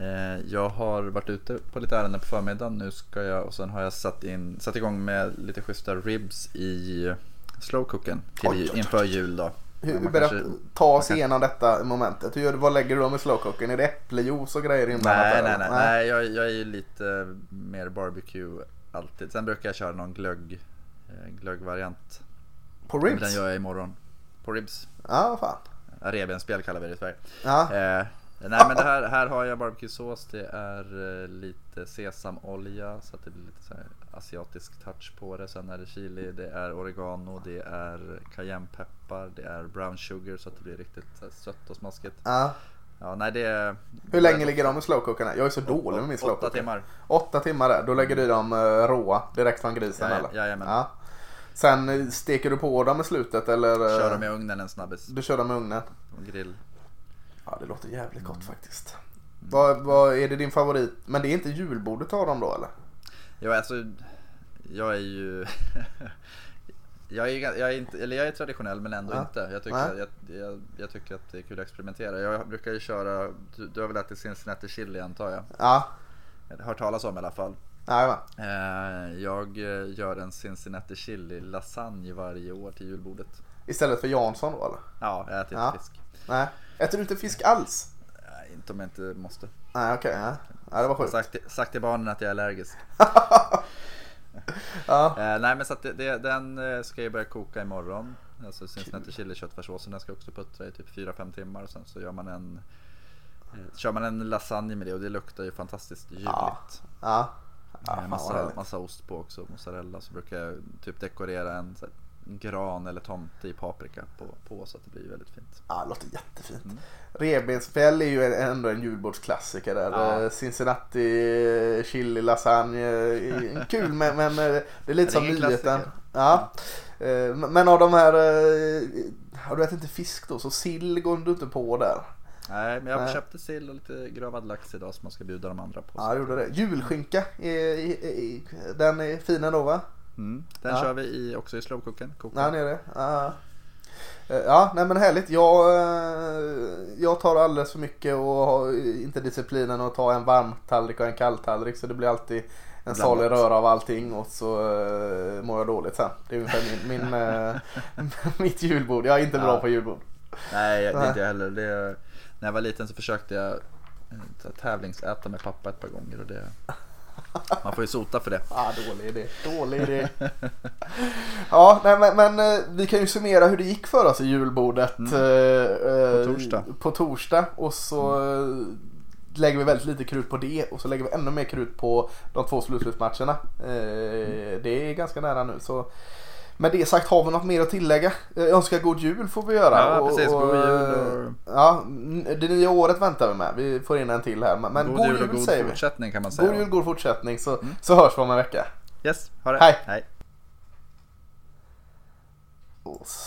Eh, jag har varit ute på lite ärenden på förmiddagen. Nu ska jag och sen har jag satt, in, satt igång med lite schyssta ribs i slowcooken till, inför jul då. Hur, berätt, kanske, ta oss igenom detta momentet. Hur, vad lägger du då med slowcooken? Är det äpplejuice och grejer inblandat? Nej, nej, nej, nej. jag, jag är ju lite mer barbecue alltid. Sen brukar jag köra någon glögg, eh, glöggvariant. På ribs? Den gör jag imorgon. På ribs. Ja, fan. Revbensspjäll kallar vi det i Sverige. Ja. Eh, nej men det här, här har jag barbecuesås. Det är eh, lite sesamolja så att det blir lite så asiatisk touch på det. Sen är det chili, det är oregano, det är cayennepeppar, det är brown sugar så att det blir riktigt sött och smaskigt. Ja. Ja, nej det är, Hur länge ligger de i slowcookarna? Jag är så dålig med min slowcooker. Åtta timmar. Åtta timmar där. Då lägger du dem uh, råa direkt från grisen ja, eller? Jajamän. Ja. Sen eh, steker du på dem i slutet eller? Kör dem i ugnen en snabbis. Du kör dem i ugnen? Grill. Ja det låter jävligt gott mm. faktiskt. Vad, vad är det din favorit? Men det är inte julbordet av dem då eller? Ja alltså jag är ju jag, är, jag, är inte, eller jag är traditionell men ändå ja. inte. Jag tycker, jag, jag, jag, tycker att det är kul att experimentera. Jag brukar ju köra, du, du har väl ätit Cincinnati chili antar jag? Ja. Har talas om i alla fall. Ja, eh, jag eh, gör en Cincinnati chili lasagne varje år till julbordet. Istället för Jansson då eller? Ja, jag äter inte fisk. Nej. Äter du inte fisk alls? Nej, inte om jag inte måste. Nej okej, okay, ja. ja. det var sjukt. Sagt, sagt till barnen att jag är allergisk. ja. eh, nej men så att det, det, den eh, ska jag börja koka imorgon. Alltså Cincinnati chili köttfärssåsen den ska också puttra i typ 4-5 timmar. Och sen så gör man en eh, Kör man en lasagne med det och det luktar ju fantastiskt ljuvligt. Ja. ja. ja massa, massa ost på också, mozzarella. Så brukar jag typ dekorera en gran eller tomte i paprika på, på så att det blir väldigt fint. Ja, det låter jättefint. Mm. Revbensspjäll är ju ändå en julbordsklassiker där. Ja. Eh, Cincinnati chili lasagne. Eh, kul men, men eh, det är lite som nyheten. Ja. Men av de här, har du ätit inte fisk då så sill går du inte på där. Nej, men jag Nej. köpte sill och lite gravad lax idag som man ska bjuda de andra på. Ja, gjorde det. Julskinka, den är fin ändå va? Mm. Den ja. kör vi i, också i slowcooken. Ja, är det. Ja. Ja, nej men härligt. Jag, eh, jag tar alldeles för mycket och har inte disciplinen att ta en varm tallrik och en kall tallrik så det blir alltid en salig röra av allting och så uh, mår jag dåligt sen. Det är ungefär min, min uh, mitt julbord. Jag är inte bra på julbord. Nej, det är inte jag heller. Det, när jag var liten så försökte jag tävlingsäta med pappa ett par gånger och det man får ju sota för det. Ja, dålig idé. Dålig idé. ja, nej, men, men, eh, vi kan ju summera hur det gick för oss i julbordet. Mm. Eh, på torsdag. På torsdag och så mm. lägger vi väldigt lite krut på det och så lägger vi ännu mer krut på de två slutspelsmatcherna. mm. Det är ganska nära nu så med det sagt har vi något mer att tillägga? Jag önskar god jul får vi göra. Ja precis, god jul. Och... Ja, det nya året väntar vi med. Vi får in en till här. Men god, god jul, och god säger vi. fortsättning kan man säga. God jul, god fortsättning så, mm. så hörs vi om en vecka. Yes, ha det. Hej. Hej.